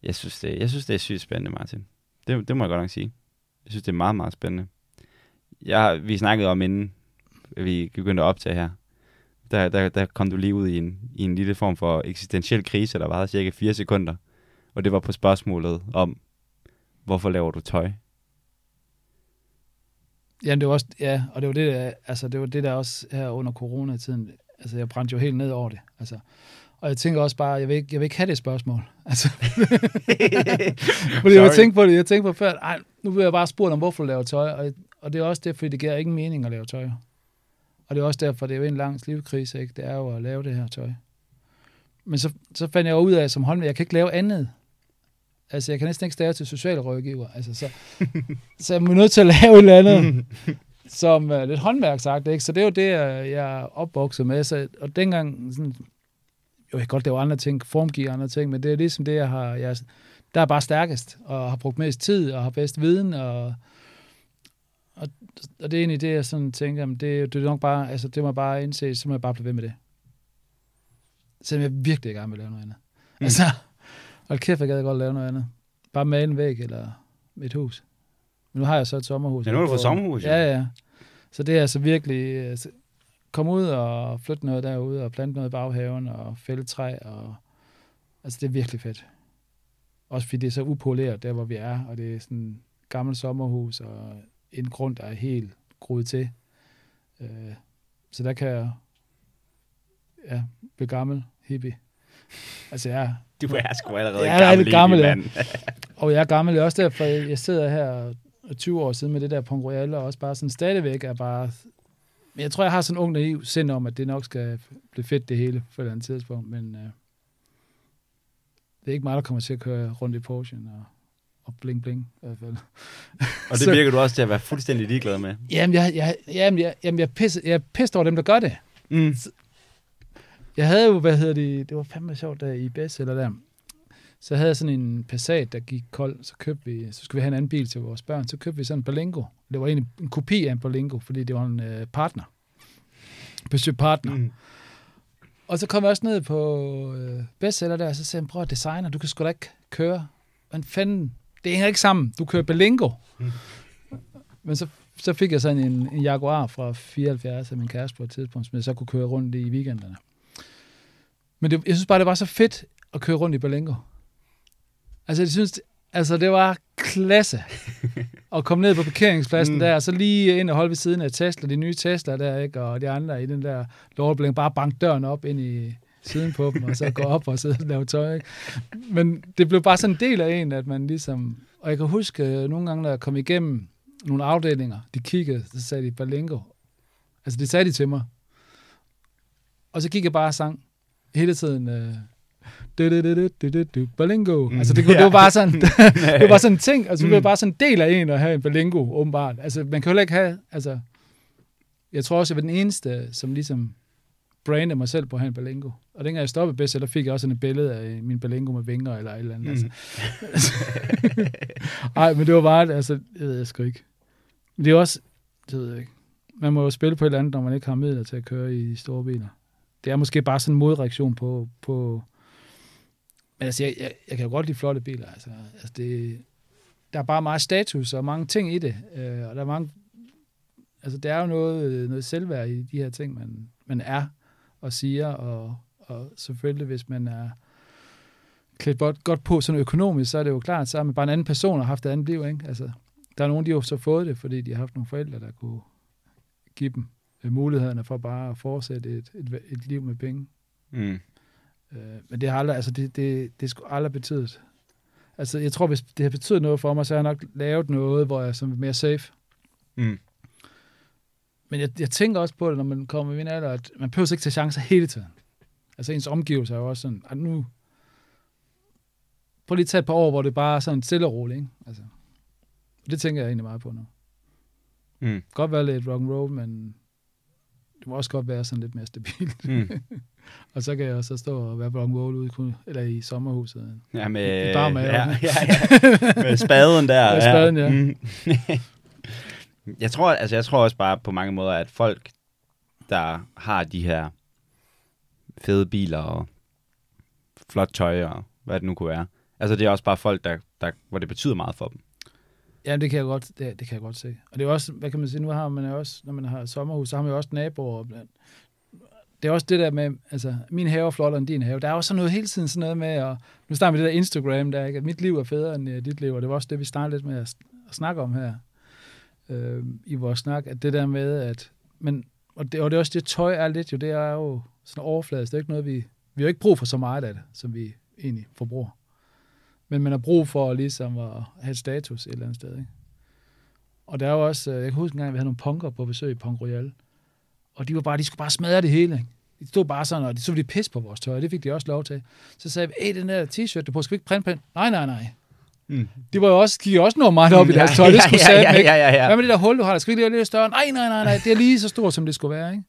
Jeg synes, det, jeg synes, det er sygt spændende, Martin. Det, det må jeg godt nok sige. Jeg synes, det er meget, meget spændende. Jeg, vi snakkede om, inden vi begyndte at optage her, der, der, der kom du lige ud i en, i en lille form for eksistentiel krise, der varede cirka 4 sekunder. Og det var på spørgsmålet om, hvorfor laver du tøj? Ja, det var også, ja, og det var det, der, altså, det var det der også her under coronatiden, altså jeg brændte jo helt ned over det, altså. Og jeg tænker også bare, jeg vil ikke, jeg vil ikke have det spørgsmål. Altså, fordi jeg tænkte på det, jeg tænkte på før, ej, nu vil jeg bare spurgt om, hvorfor du laver tøj, og, og det er også det, fordi det giver ingen mening at lave tøj. Og det er også derfor, det er jo en lang livskrise, ikke? Det er jo at lave det her tøj. Men så, så fandt jeg ud af, som håndværker, jeg kan ikke lave andet. Altså, jeg kan næsten ikke stave til socialrådgiver. Altså, så, så jeg er nødt til at lave et eller andet, som uh, lidt håndværksagt, ikke? Så det er jo det, jeg er opvokset med. Så, og dengang, sådan, jo, jeg kan godt lave andre ting, formgive andre ting, men det er ligesom det, jeg har, jeg, der er bare stærkest, og har brugt mest tid, og har bedst viden, og, og, og det er egentlig det, jeg sådan tænker, det, det er nok bare, altså det må jeg bare indse, så må jeg bare blive ved med det. Selvom jeg virkelig gerne vil lave noget andet. Mm. Altså, hold kæft, jeg gad godt lave noget andet. Bare male en væg, eller et hus. Men nu har jeg så et sommerhus. Ja, nu har du fået sommerhus, ja. Ja. Så det er altså virkelig, altså, komme ud og flytte noget derude, og plante noget i baghaven, og fælde træ, og altså det er virkelig fedt. Også fordi det er så upoleret, der hvor vi er, og det er sådan et gammelt sommerhus, og en grund, der er helt groet til. Øh, så der kan jeg ja, blive gammel hippie. Altså, jeg, du er sgu allerede jeg gammel, er gammel ja. og jeg er gammel også derfor, jeg sidder her 20 år siden med det der Pont Royal, og også bare sådan stadigvæk er bare... Men jeg tror, jeg har sådan en ung naiv sind om, at det nok skal blive fedt det hele på et eller andet tidspunkt, men øh, det er ikke mig, der kommer til at køre rundt i Porsche og, og bling bling i hvert fald. Og det virker du også til at være fuldstændig ligeglad med. Jamen, jeg, jeg, jamen, jeg, jamen, jeg, pisse, jeg er pissed over dem, der gør det. Mm. Jeg havde jo, hvad hedder det, det var fandme sjovt der i BS eller der. Så havde jeg sådan en Passat, der gik kold, så købte vi, så skulle vi have en anden bil til vores børn, så købte vi sådan en Berlingo. Det var egentlig en kopi af en Berlingo, fordi det var en øh, partner. Besøg partner. Mm. Og så kom jeg også ned på øh, bestseller der, og så sagde han, prøv at designer, du kan sgu da ikke køre. Men fanden, det hænger ikke sammen. Du kører Berlingo. Mm. Men så, så fik jeg sådan en, en Jaguar fra 74 af min kæreste på et tidspunkt, som jeg så kunne køre rundt i weekenderne. Men det, jeg synes bare, det var så fedt at køre rundt i Berlingo. Altså, jeg synes, altså, det var klasse at komme ned på parkeringspladsen mm. der, og så lige ind og holde ved siden af Tesla, de nye Tesla der, ikke? og de andre i den der lortebling, bare banke døren op ind i siden på dem, og så gå op og sidde og lave tøj. Ikke? Men det blev bare sådan en del af en, at man ligesom... Og jeg kan huske, øh, nogle gange, når jeg kom igennem nogle afdelinger, de kiggede, så sagde de, Berlingo. Altså, det sagde de til mig. Og så gik jeg bare og sang hele tiden... Øh, Berlingo. Mm, altså, det, det, var bare sådan, det var sådan en ting, altså, det var bare sådan en del af en at have en Berlingo, åbenbart. Altså, man kan jo ikke have, altså, jeg tror også, jeg var den eneste, som ligesom brandede mig selv på at have en Berlingo. Og dengang jeg stoppede bedst, så fik jeg også et billede af min Berlingo med vinger eller et eller andet. Mm. Altså. Ej, men det var bare, altså, jeg ved jeg sgu ikke. Men det er også, det ved jeg ikke. Man må jo spille på et eller andet, når man ikke har midler til at køre i store biler. Det er måske bare sådan en modreaktion på, på men altså, jeg, jeg, jeg kan jo godt lide flotte biler. Altså, altså det, der er bare meget status og mange ting i det. Øh, og der er mange, altså, der er jo noget, øh, noget selvværd i de her ting, man, man er og siger. Og, og selvfølgelig, hvis man er klædt godt, godt på sådan økonomisk, så er det jo klart, så er man bare en anden person og har haft et andet liv. Ikke? Altså, der er nogen, de har så fået det, fordi de har haft nogle forældre, der kunne give dem mulighederne for bare at fortsætte et, et, et liv med penge. Mm. Øh, men det har aldrig, altså det, det, det skulle aldrig betydet. Altså jeg tror, hvis det har betydet noget for mig, så har jeg nok lavet noget, hvor jeg er mere safe. Mm. Men jeg, jeg tænker også på det, når man kommer i min alder, at man behøver ikke tage chancer hele tiden. Altså ens omgivelser er jo også sådan, at nu, prøv lige at tage et par år, hvor det bare er sådan stille og roligt, ikke? Altså, det tænker jeg egentlig meget på nu. Mm. Godt være lidt rock and roll, men det må også godt være sådan lidt mere stabilt. Mm. og så kan jeg også stå og være rock roll ude eller i sommerhuset. Ja, med, I bare med, ja, ja, ja. med spaden der. med spaden, ja. ja. Mm. jeg, tror, altså, jeg tror også bare på mange måder, at folk, der har de her fede biler og flot tøj og hvad det nu kunne være, altså det er også bare folk, der, der, hvor det betyder meget for dem. Ja, det kan jeg godt, det, det kan jeg godt se. Og det er også, hvad kan man sige, nu har man jo også, når man har sommerhus, så har man jo også naboer. Det er også det der med, altså, min have er flottere end din have. Der er også sådan noget hele tiden sådan noget med, og nu starter vi det der Instagram, der, ikke? at mit liv er federe end uh, dit liv, og det var også det, vi startede lidt med at, at snakke om her øh, i vores snak, at det der med, at, men, og det, og det er også det, tøj er lidt jo, det er jo sådan overfladisk, det er ikke noget, vi, vi har ikke brug for så meget af det, som vi egentlig forbruger men man har brug for ligesom at have status et eller andet sted. Ikke? Og der er jo også, øh, jeg kan huske en gang, at vi havde nogle punker på besøg i Punk Royal, og de, var bare, de skulle bare smadre det hele. Ikke? De stod bare sådan, og de så de pis på vores tøj, og det fik de også lov til. Så sagde vi, hey, den der t-shirt, du på, skal vi ikke printe på Nej, nej, nej. Mm. De var jo også, gik også noget meget op i deres tøj. Det skulle ja, ja, ja, ja, ja, ja. Hvad med det der hul, du har? Der skal lige lidt større. Nej, nej, nej, nej. Det er lige så stort, som det skulle være, ikke?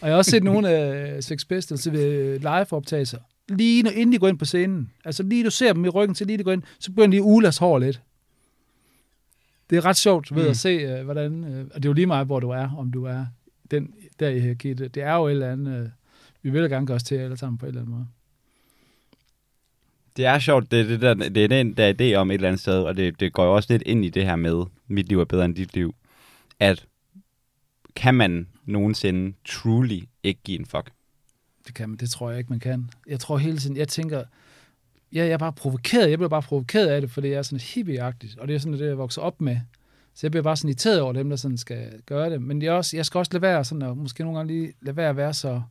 Og jeg har også set nogle af Sex Pistols ved live-optagelser. Lige når, inden de går ind på scenen. Altså lige du ser dem i ryggen til lige de går ind, så begynder de ulas hår lidt. Det er ret sjovt, ved Mm. at se, uh, hvordan... Uh, og det er jo lige meget, hvor du er, om du er den der i hierarkiet. Det er jo et eller andet... Uh, vi vil jo gerne gøre os til alle sammen på en eller anden måde. Det er sjovt, det det der, det er den der idé om et eller andet sted, og det, det går jo også lidt ind i det her med, mit liv er bedre end dit liv, at kan man nogensinde truly ikke give en fuck? Det kan man, det tror jeg ikke, man kan. Jeg tror hele tiden, jeg tænker, ja, jeg er bare provokeret, jeg bliver bare provokeret af det, fordi jeg er sådan hippieagtigt, og det er sådan det, jeg vokser op med. Så jeg bliver bare sådan irriteret over dem, der sådan skal gøre det. Men jeg, også, jeg skal også lade være sådan, og måske nogle gange lige lade være at være så...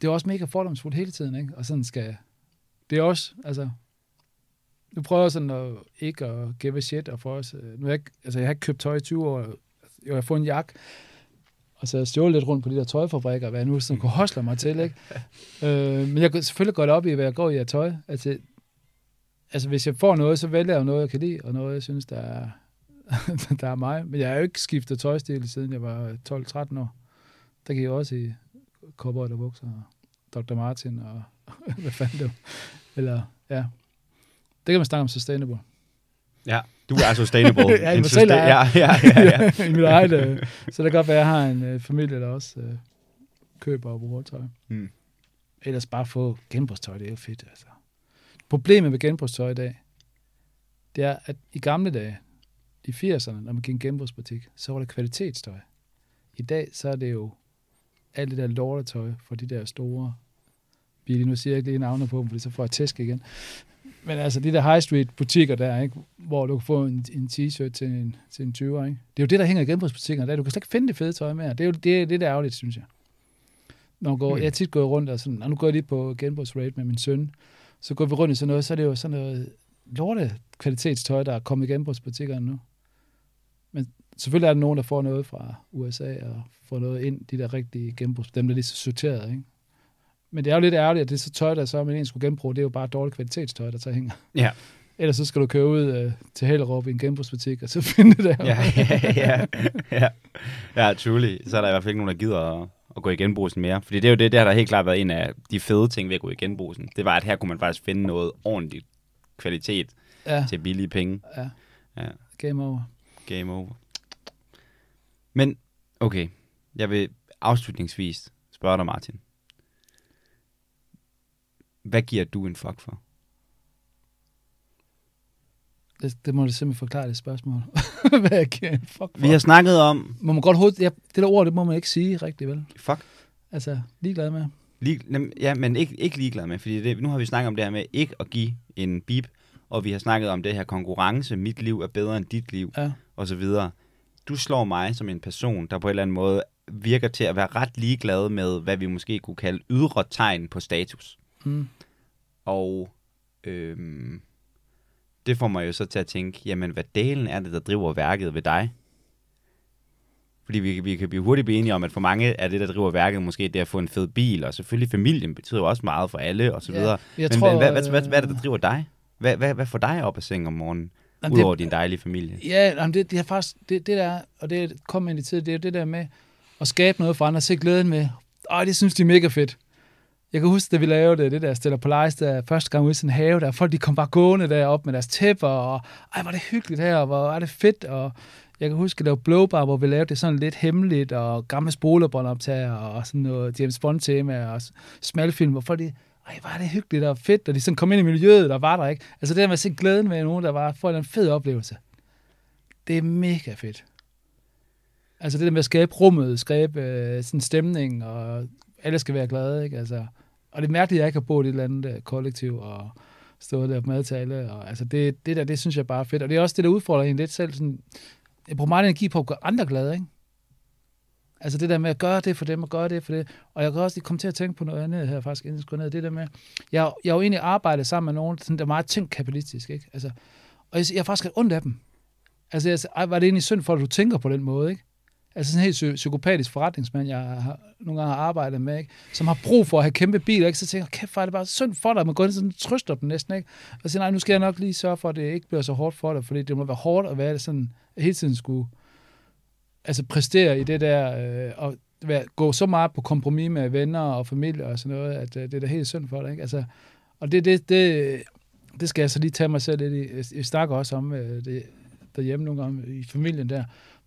Det er også mega fordomsfuldt hele tiden, ikke? Og sådan skal... Det er også, altså... Nu prøver jeg sådan at ikke at give a shit, og for os... Øh, nu har jeg, ikke, altså, jeg har ikke købt tøj i 20 år. Jeg har fået en jakke, og så har jeg stjålet lidt rundt på de der tøjfabrikker, hvad jeg nu sådan kunne hosle mig til, ikke? øh, men jeg går selvfølgelig godt op i, hvad jeg går i af tøj. Altså, altså, hvis jeg får noget, så vælger jeg noget, jeg kan lide, og noget, jeg synes, der er, der er mig. Men jeg har jo ikke skiftet tøjstil, siden jeg var 12-13 år. Der gik jeg også i cowboy og bukser, og Dr. Martin, og hvad fanden det var. Eller, ja. Det kan man snakke om sustainable. Ja, du er sustainable. Ja, mig selv er ja, jeg. ja, ja, ja. I mit eget, øh, så det kan godt være, at jeg har en øh, familie, der også øh, køber og bruger tøj. Mm. Ellers bare få genbrugstøj, det er jo fedt. Altså. Problemet med genbrugstøj i dag, det er, at i gamle dage, i 80'erne, når man gik i en genbrugsbutik, så var det kvalitetstøj. I dag, så er det jo alt det der lortetøj fra de der store biler. Nu siger jeg ikke lige navnet på dem, fordi så får jeg tæsk igen. Men altså de der high street butikker der, ikke? hvor du kan få en, en t-shirt til en, til en 20'er. Ikke? Det er jo det, der hænger i genbrugsbutikkerne. Der. Du kan slet ikke finde det fede tøj mere. Det er jo det, det der er ærgerligt, synes jeg. Når jeg, går, Hmm. jeg tit gået rundt og sådan, og nu går jeg lige på genbrugsrate med min søn, så går vi rundt i sådan noget, så er det jo sådan noget lorte kvalitetstøj, der er kommet i genbrugsbutikkerne nu. Men selvfølgelig er der nogen, der får noget fra USA og får noget ind, de der rigtige genbrugs, dem der er lige så sorteret, ikke? Men det er jo lidt ærgerligt, at det er så tøj, der så man egentlig skulle genbruge, det er jo bare dårligt kvalitetstøj, der så hænger. Ja. Ellers så skal du køre ud øh, til Hellerup i en genbrugsbutik, og så finde det der. Ja, ja, ja, ja. Ja, truly. Så er der i hvert fald ikke nogen, der gider at, at gå i genbrusen mere. Fordi det er jo det, der har der helt klart været en af de fede ting ved at gå i genbrusen. Det var, at her kunne man faktisk finde noget ordentligt kvalitet ja, til billige penge. ja. Ja. Game over. Game over. Men, okay. Jeg vil afslutningsvis spørge dig, Martin. Hvad giver du en fuck for? Det, det må du simpelthen forklare det spørgsmål. Hvad jeg giver en fuck for. Vi har snakket om... Må man godt hovedet, ja, det der ord, det må man ikke sige rigtigt, vel? Fuck. Altså, ligeglad med. Lig, ja, men ikke, ikke ligeglad med, fordi det, nu har vi snakket om det her med ikke at give en bip, og vi har snakket om det her konkurrence, mit liv er bedre end dit liv, Ja. og så videre. Du slår mig som en person, der på en eller anden måde virker til at være ret ligeglad med, hvad vi måske kunne kalde ydre tegn på status. Mm. Og øhm, det får mig jo så til at tænke, jamen hvad delen er det, der driver værket ved dig? Fordi vi, vi kan blive hurtigt blive enige om, at for mange er det, der driver værket, måske det at få en fed bil, og selvfølgelig familien betyder jo også meget for alle, og så Ja, videre. jeg Men tror, hvad, hvad, hvad, hvad er det, der øh, driver dig? Hvad, hvad, hvad får dig op af sengen om morgenen, Jamen, udover din dejlige familie? Ja, jamen det, det er faktisk, det, det der, og det kom ind i tid, det er jo det der med at skabe noget for andre, se glæden med, ej, det synes de er mega fedt. Jeg kan huske, da vi lavede det, det der Stella Polaris, der første gang ude i sådan en have, der folk de kom bare gående derop med deres tæpper, og ej, var det hyggeligt her, og hvor er det fedt, og jeg kan huske, at lave Blowbar, hvor vi lavede det sådan lidt hemmeligt, og gamle spolerbåndoptager, og sådan noget James Bond-tema, og smalfilm, hvor folk de, ej, var det hyggeligt og fedt, og de sådan kom ind i miljøet, der var der ikke. Altså det der med at se glæden med nogen, der var, for en fed oplevelse. Det er mega fedt. Altså det der med at skabe rummet, skabe øh, sådan stemning, og alle skal være glade, ikke? Altså, og det er mærkeligt, at jeg ikke har boet i et eller andet øh, kollektiv, og stået der lavet mad til alle, og altså det, det der, det synes jeg bare er fedt. Og det er også det, der udfordrer en lidt selv. Sådan, jeg bruger meget energi på at gøre andre glade, ikke? Altså det der med at gøre det for dem, og gøre det for det. Og jeg kan også lige komme til at tænke på noget andet her, faktisk, inden jeg skulle ned. Det der med, jeg, jeg har jo egentlig arbejdet sammen med nogen, sådan, der er meget tænkt kapitalistisk, ikke? Altså, og jeg, jeg har faktisk ondt af dem. Altså, jeg, ej, var det egentlig synd for, at du tænker på den måde, ikke? Altså sådan en helt psykopatisk forretningsmand, jeg har, nogle gange har arbejdet med, ikke? som har brug for at have kæmpe biler, ikke? så tænker jeg, kæft, hvor er det bare synd for dig, man går ind og sådan trøster dem næsten, ikke? og siger, nej, nu skal jeg nok lige sørge for, at det ikke bliver så hårdt for dig, fordi det må være hårdt at være sådan, at hele tiden skulle altså præstere i det der, øh, og være, gå så meget på kompromis med venner og familie og sådan noget, at øh, det er da helt synd for dig, ikke? Altså, og det, det, det, det skal jeg så lige tage mig selv lidt i. Jeg snakker også om øh, det derhjemme nogle gange i familien der.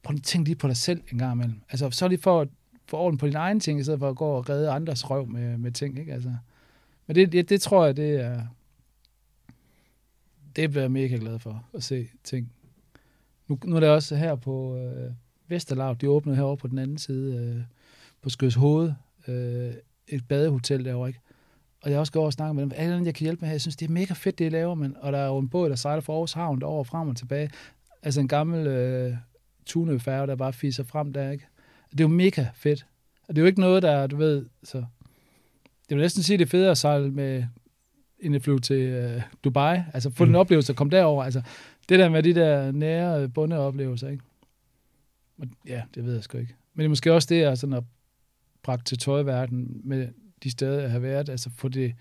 Prøv at tænke lige på dig selv en gang imellem. Altså, så lige for at få orden på dine egne ting, i stedet for at gå og redde andres røv med, med ting, ikke? Altså, men det, det, det tror jeg, det er... Det bliver jeg mega glad for, at se ting. Nu, nu er det også her på øh, Vesterlav, de åbnede herovre på den anden side, øh, på Skøs Hoved, øh, et badehotel derovre, ikke? Og jeg har også gået over og snakket med dem. alle jeg kan hjælpe med her? Jeg synes, det er mega fedt, det I laver, men og der er jo en båd, der sejler fra Aarhus Havn derover frem og tilbage. Altså en gammel øh, tunefærge, der bare fiser frem der, ikke? Det er jo mega fedt. Og det er jo ikke noget, der, du ved, så... Jeg vil næsten sige, det er federe at sejle med end at flyve til øh, Dubai. Altså få mm. den oplevelse at komme derover. Altså det der med de der nære øh, bundeoplevelser, ikke? Men, ja, det ved jeg sgu ikke. Men det er måske også det, jeg sådan har bragt til tøjverden med de steder, jeg har været. Altså få det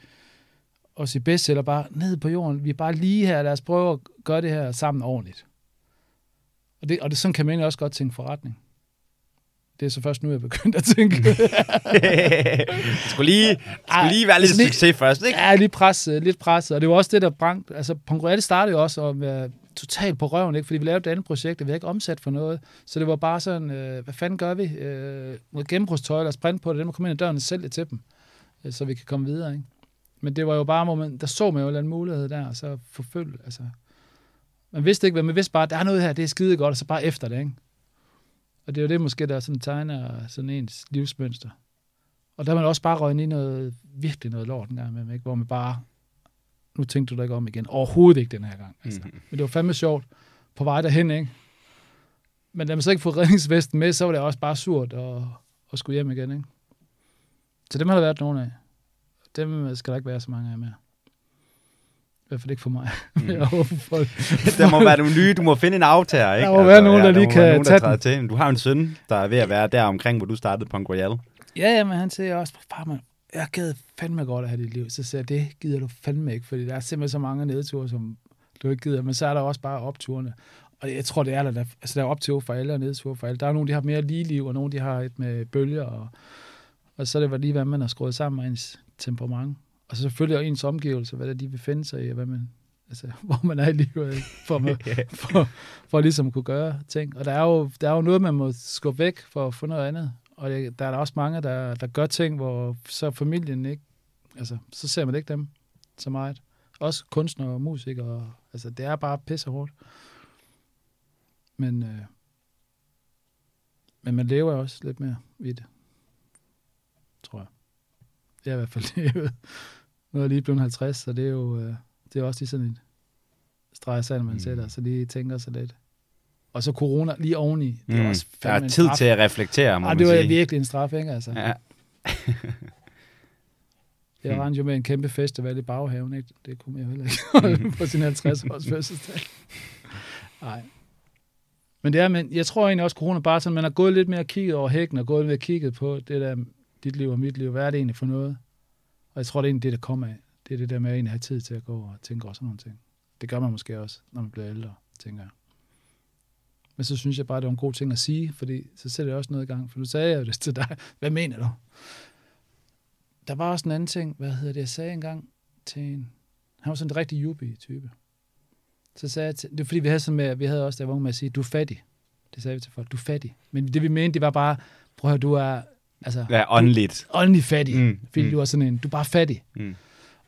også i bestseller bare ned på jorden. Vi er bare lige her. Lad os prøve at gøre det her sammen ordentligt. Og, det, og det, sådan kan man egentlig også godt tænke forretning. Det er så først nu, jeg er begyndt at tænke. det skulle lige, det skulle lige være lidt lige- succes først, ikke? Ja, lidt presset, lidt presset. Og det var også det, der brang... Altså, Pongruelle startede jo også at være totalt på røven, ikke? fordi vi lavede et andet projekt, og vi havde ikke omsat for noget. Så det var bare sådan, øh, hvad fanden gør vi? Øh, noget gennembrudstøj, lad os printe på det, dem må komme ind ad døren og sælge det til dem, øh, så vi kan komme videre. Ikke? Men det var jo bare et moment, der så man jo en mulighed der, og så forfølge, altså... Man vidste ikke, hvad man vidste bare, der er noget her, det er skide godt, og så bare efter det, ikke? Og det er jo det måske, der sådan tegner sådan ens livsmønster. Og der er man også bare røget i noget, virkelig noget lort en gang med, ikke? hvor man bare, nu tænkte du dig ikke om igen. Overhovedet ikke den her gang. Altså. Mhm. Men det var fandme sjovt på vej derhen, ikke? Men da man så ikke får redningsvesten med, så var det også bare surt at, at skulle hjem igen, ikke? Så dem har der været nogle af. Dem skal der ikke være så mange af mere. I hvert fald ikke for mig. Mm. Jeg håber for, der må være nogle nye, du må finde en aftager, ikke? Altså, Der må være nogen, der lige kan nogen, der tage træder til. Du har en søn, der er ved at være der omkring, hvor du startede Punk Royale. Ja, ja, men han siger også, far, man, jeg gad fandme godt at have dit liv. Så siger jeg, det gider du fandme ikke, fordi der er simpelthen så mange nedture, som du ikke gider. Men så er der også bare opturene. Og jeg tror, det er der, der, altså, der er optur for alle og nedtur for alle. Der er nogen, der har mere lige liv, og nogen, de har et med bølger. Og, og så er det var lige, hvad man har skruet sammen med ens temperament. Og så selvfølgelig også ens omgivelser, hvad det er, de vil finde sig i, og hvad man, altså, hvor man er i livet, for, man, for, for ligesom kunne gøre ting. Og der er, jo, der er jo noget, man må skubbe væk for at få noget andet. Og det, der er der også mange, der, der gør ting, hvor så familien ikke, altså, så ser man ikke dem så meget. Også kunstnere og musikere. Altså, det er bare pisse hårdt. Men, øh, men man lever også lidt mere i det. Er i hvert fald levet. Nu er jeg lige blevet 50, så det er jo øh, det er også lige sådan et streg sand, man Mm. sætter, så lige tænker sig lidt. Og så corona lige oveni. Det er Mm. også Der er tid straf. til at reflektere, må man det var sige. virkelig en straf, ikke? Altså. Ja. Jeg rendte jo med en kæmpe festival i baghaven, ikke? Det kunne man jo heller ikke holde Hmm. på sin 50 års fødselsdag. Nej. Men det er, men jeg tror egentlig også, corona bare sådan, man har gået lidt mere kigget over hækken, og gået lidt mere kigget på det der, dit liv og mit liv. Hvad er det egentlig for noget? Og jeg tror, det er egentlig det, der kommer af. Det er det der med at egentlig have tid til at gå og tænke over sådan nogle ting. Det gør man måske også, når man bliver ældre, tænker jeg. Men så synes jeg bare, det var en god ting at sige, fordi så sætter jeg også noget i gang. For nu sagde jeg jo det til dig. Hvad mener du? Der var også en anden ting, hvad hedder det, jeg sagde engang til en, han var sådan en rigtig yuppie-type. Så sagde jeg til, det var fordi, vi havde, sådan med, vi havde også der var med at sige, du er fattig. Det sagde vi til folk, du er fattig. Men det vi mente, det var bare, prøv at høre, du er altså, Ja, åndeligt. åndelig fattig. Mm, Fordi mm. du er sådan en, du er bare fattig. Mm.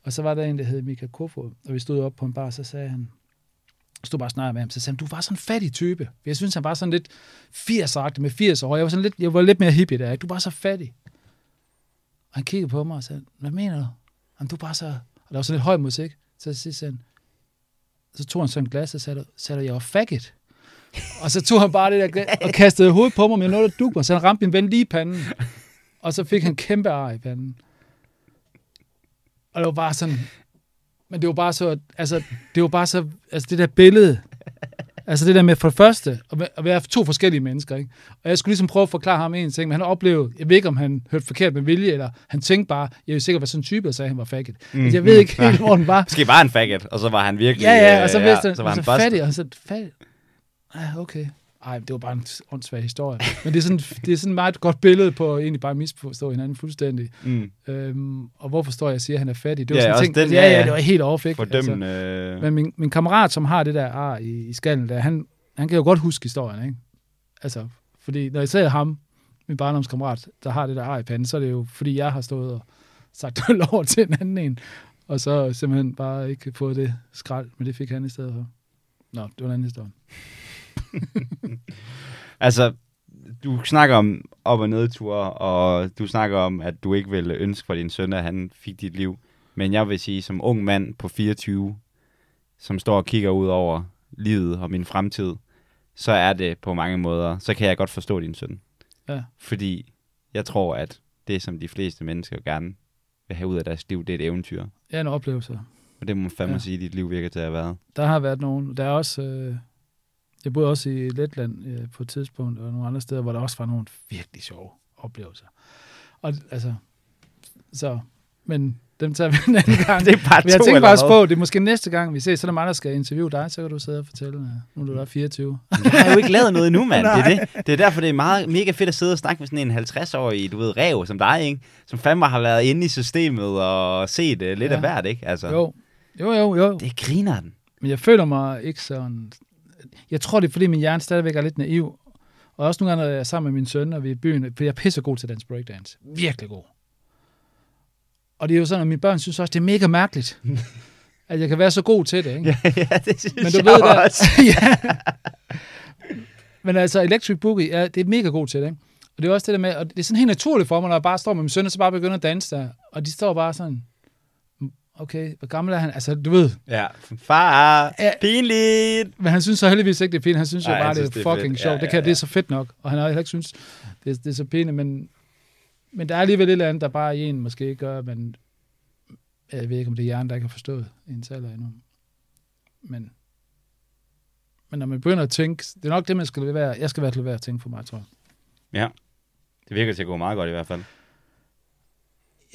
Og så var der en, der hed Mika Kofod, og vi stod op på en bar, så sagde han, stod bare og snakkede med ham, så sagde han, du var sådan en fattig type. Jeg synes, han var sådan lidt 80 med 80 år. Jeg var, sådan lidt, jeg var lidt mere hippie der, ikke? du var så fattig. Og han kiggede på mig og sagde, hvad mener du? Jamen, du er bare så... Og der var sådan lidt høj musik. Så sagde han, så tog han sådan et glas og sagde, sagde jeg var faggot. og så tog han bare det der glas og kastede hovedet på mig med noget, der duk mig, så han ramte min ven lige i panden. Og så fik han kæmpe ar i panden. Og det var bare sådan, men det var bare så, altså, det var bare så, altså det der billede, Altså det der med for det første, at væ- at være to forskellige mennesker, ikke? Og jeg skulle ligesom prøve at forklare ham en ting, men han oplevede, jeg ved ikke, om han hørte forkert med vilje, eller han tænkte bare, jeg vil sikkert være sådan en type, der sagde, at han var faggot. Mm. Altså, jeg ved ikke helt, hvor den var. Måske bare en faggot, og så var han virkelig... Ja, ja, og så øh, vidste han, så var han så fattig, og så fattig. Ja, okay. Ej, det var bare en åndssvag historie. Men det er sådan, det er sådan et meget godt billede på at egentlig bare misforstå hinanden fuldstændig. Mm. Øhm, og hvorfor står jeg og siger, at han er fattig? Det var Ja, sådan ting, den, ja, ja, det var helt overfik. Fordømmende... Altså, Men min, min kammerat, som har det der ar i, i skallen der, han, han kan jo godt huske historien, ikke? Altså, fordi når jeg ser ham, min barndomskammerat, der har det der ar i panden, så er det jo, fordi jeg har stået og sagt øl over til en anden en, og så simpelthen bare ikke fået det skrald, men det fik han i stedet for. Nå, det var en anden historie. Altså, du snakker om op- og nedture, og du snakker om, at du ikke ville ønske for din søn, at han fik dit liv. Men jeg vil sige, som ung mand på 24, som står og kigger ud over livet og min fremtid, så er det på mange måder, så kan jeg godt forstå din søn. Ja. Fordi jeg tror, at det, som de fleste mennesker gerne vil have ud af deres liv, det er et eventyr. Ja, en oplevelse. Og det må man fandme Ja. sige, at dit liv virker til at have været. Der har været nogen, der er også, øh, jeg boede også i Letland øh, på et tidspunkt, og nogle andre steder, hvor der også var nogle virkelig sjove oplevelser. Og altså, så, men dem tager vi en anden gang. Det er bare Men jeg to tænker faktisk hvad? på, det er måske næste gang, vi ses, så er der mig, der skal interviewe dig, så kan du sidde og fortælle, øh, nu er du der 24. Jeg har jo ikke lavet noget endnu, mand. Det er, det. det er derfor, det er meget, mega fedt at sidde og snakke med sådan en 50-årig, du ved, rev som dig, ikke? Som fandme har været inde i systemet og set uh, lidt ja. af hvert, ikke? Altså, Jo, jo, jo, jo. Det griner den. Men jeg føler mig ikke sådan... Jeg tror, det er, fordi min hjerne stadigvæk er lidt naiv. Og også nogle gange, når jeg er sammen med min søn, og vi er i byen, for jeg er pisse god til at danse breakdance. Virkelig god. Og det er jo sådan, at mine børn synes også, det er mega mærkeligt, at jeg kan være så god til det. Ikke? ja, det synes Men du jeg ved der, også. ja. Men altså, Electric Boogie, ja, det er mega god til det. Ikke? Og det er også det der med, og det er sådan helt naturligt for mig, når jeg bare står med min søn, og så bare begynder at danse der. Og de står bare sådan, "Mm, okay, hvor gammel er han? Altså, du ved, Ja, far, Ja. pinligt. Men han synes så heldigvis ikke, det er fint. Han synes jo Nej, bare, er synes, det er fucking sjovt. Ja, det, kan, ja, det er ja. så fedt nok. Og han har heller ikke synes, det, er- det er så pæne, men, men der er alligevel et eller andet, der bare en måske gør, men jeg ved ikke, om det er hjernen, der ikke har forstået ens alder endnu. Men, men når man begynder at tænke, det er nok det, man skal lade være. Jeg skal være til at være at tænke for mig, tror jeg. Det virker til at gå meget godt i hvert fald.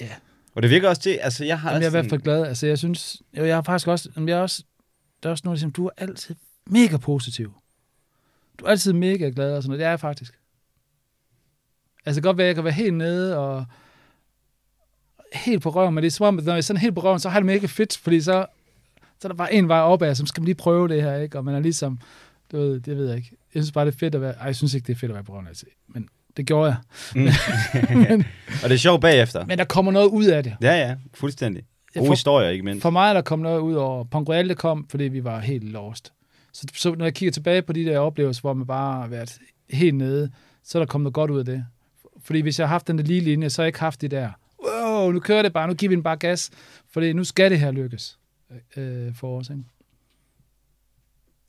Ja. Og det virker også til, altså jeg har Jamen, jeg er i hvert fald glad. Altså, jeg synes, jo, jeg har faktisk også, jeg er også, der er også nogen, der siger, du er altid mega positiv. Du er altid mega glad og sådan noget. Det er jeg faktisk. Altså, godt være, at jeg kan være helt nede og helt på røven, men det er som om, at når jeg er sådan helt på røven, så har jeg det mega fedt, fordi så, så er der bare en vej opad, så skal man lige prøve det her, ikke? Og man er ligesom, du ved, det ved jeg ikke. Jeg synes bare, det er fedt at være, ej, jeg synes ikke, det er fedt at være på røven, altså. men det gjorde jeg. Mm. og det er sjovt bagefter. Men der kommer noget ud af det. Ja, ja, fuldstændig. Gode får- historier, ikke mindst. For mig er der kommet noget ud over, det kom, fordi vi var helt lost. Så, så når jeg kigger tilbage på de der oplevelser, hvor man bare har været helt nede, så er der kommet noget godt ud af det. Fordi hvis jeg har haft den der lige linje, så har jeg ikke haft det der, wow, nu kører det bare, nu giver vi den bare gas, fordi nu skal det her lykkes øh, for os. Ikke?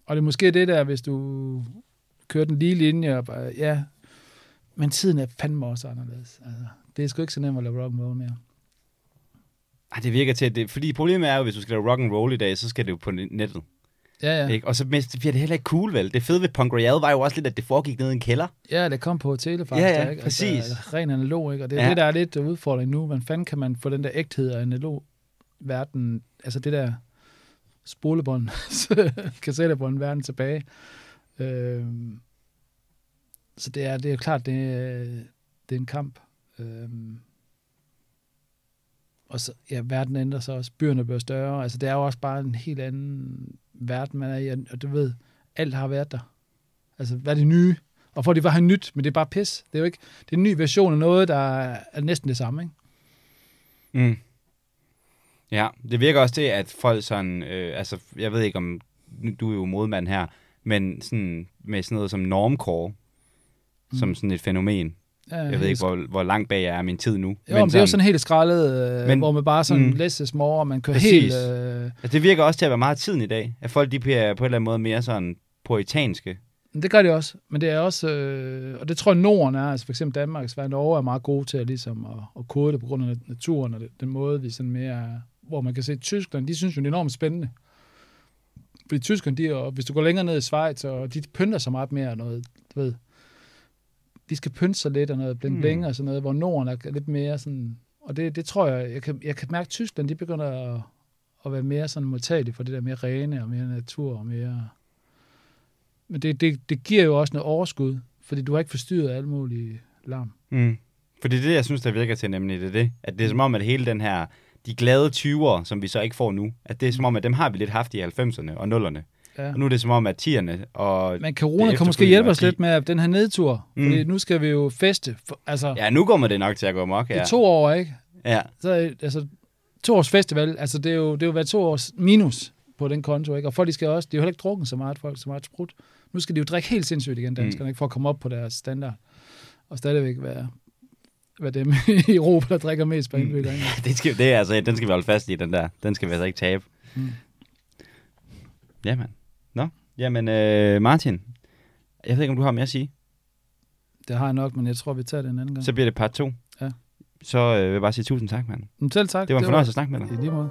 Og det er måske det der, hvis du kører den lige linje, og bare, ja, men tiden er fandme også anderledes. Altså, det er sgu ikke så nemt at lave rock and roll mere. Ej, det virker til, at det, fordi problemet er jo, hvis du skal lave rock and roll i dag, så skal det jo på nettet. Ja, ja. Ikke? Og så bliver det heller ikke cool, vel? Det fede ved Punk Royale var jo også lidt, at det foregik ned i en kælder. Ja, det kom på tele faktisk. Ja, ja, der, ikke? præcis. Altså, ren analog, ikke? Og det er Ja. det, der er lidt udfordring nu. Hvordan fanden kan man få den der ægthed af analog verden, altså det der spolebånd, kassettebånd verden tilbage. Øhm, så det er, det er klart, det øh, det er en kamp. Øhm, og så, ja, verden ændrer sig også. Byerne bliver større. Altså, det er jo også bare en helt anden verden, man er i. Og du ved, alt har været der. Altså, hvad er det nye? Og for det var have nyt, men det er bare pis. Det er jo ikke, det er en ny version af noget, der er næsten det samme, ikke? Mm. Ja, det virker også til, at folk sådan, øh, altså, jeg ved ikke om, du er jo modmand her, men sådan, med sådan noget som normcore, mm. som sådan et fænomen. Ja, Jeg ved ikke, hvor, hvor langt bag jeg er min tid nu. Jo, men, men det er jo sådan helt skrællet, øh, Men- hvor man bare sådan mm. læses more, og man kører Præcis. helt... Øh, Altså, det virker også til at være meget tiden i dag. At folk de bliver på en eller anden måde mere sådan puritanske. det gør det også, men det er også... Øh, og det tror jeg, Norden er, altså for eksempel Danmark, Sverige og Norge er meget gode til at, ligesom, at, at kode det på grund af naturen, og det, den måde, vi sådan mere... Hvor man kan se, at Tyskland, de synes jo, det er enormt spændende. Fordi tyskerne, de, jo- hvis du går længere ned i Schweiz, og de pynter sig meget mere, og noget, du ved, de skal pynte sig lidt, og noget bling bling Mm. og sådan noget, hvor Norden er lidt mere sådan, og det, det tror jeg, jeg kan, jeg kan mærke, at Tyskland, de begynder at, at være mere sådan modtagelige for det der mere rene, og mere natur, og mere, men det, det, det giver jo også noget overskud, fordi du har ikke forstyrret alt muligt larm. Mm. For det er det, jeg synes, der virker til nemlig, det er det. At det er som om, at hele den her, de glade 20'ere, som vi så ikke får nu, at det er som om, at dem har vi lidt haft i 90'erne og 0'erne. Ja. Og nu er det som om, at 10'erne og... Men corona det kan måske hjælpe os lidt med den her nedtur, Mm. fordi nu skal vi jo feste, for, altså Ja, nu kommer det nok til at gå amok, ja. ja. i to år, ikke? Ja, Så, er- altså, to års festival, altså det er jo, det er jo været to års minus på den konto, ikke? Og folk, de skal også, de har jo heller ikke drukket så meget, folk så meget sprut. Nu skal de jo drikke helt sindssygt igen, danskerne, mm. ikke? For at komme op på deres standard. Og stadigvæk være, være dem i Europa, der drikker mest på Mm. indbygger. ikke? det, skal, det er altså, den skal vi holde fast i, den der. Den skal vi altså ikke tabe. Mm. Jamen. Nå, jamen øh, Martin, jeg ved ikke, om du har mere at sige. Det har jeg nok, men jeg tror, vi tager det en anden gang. Så bliver det part 2. Ja. Så øh, vil jeg bare sige tusind tak, mand. Men selv tak. Det var en fornøjelse at snakke med dig. I lige måde.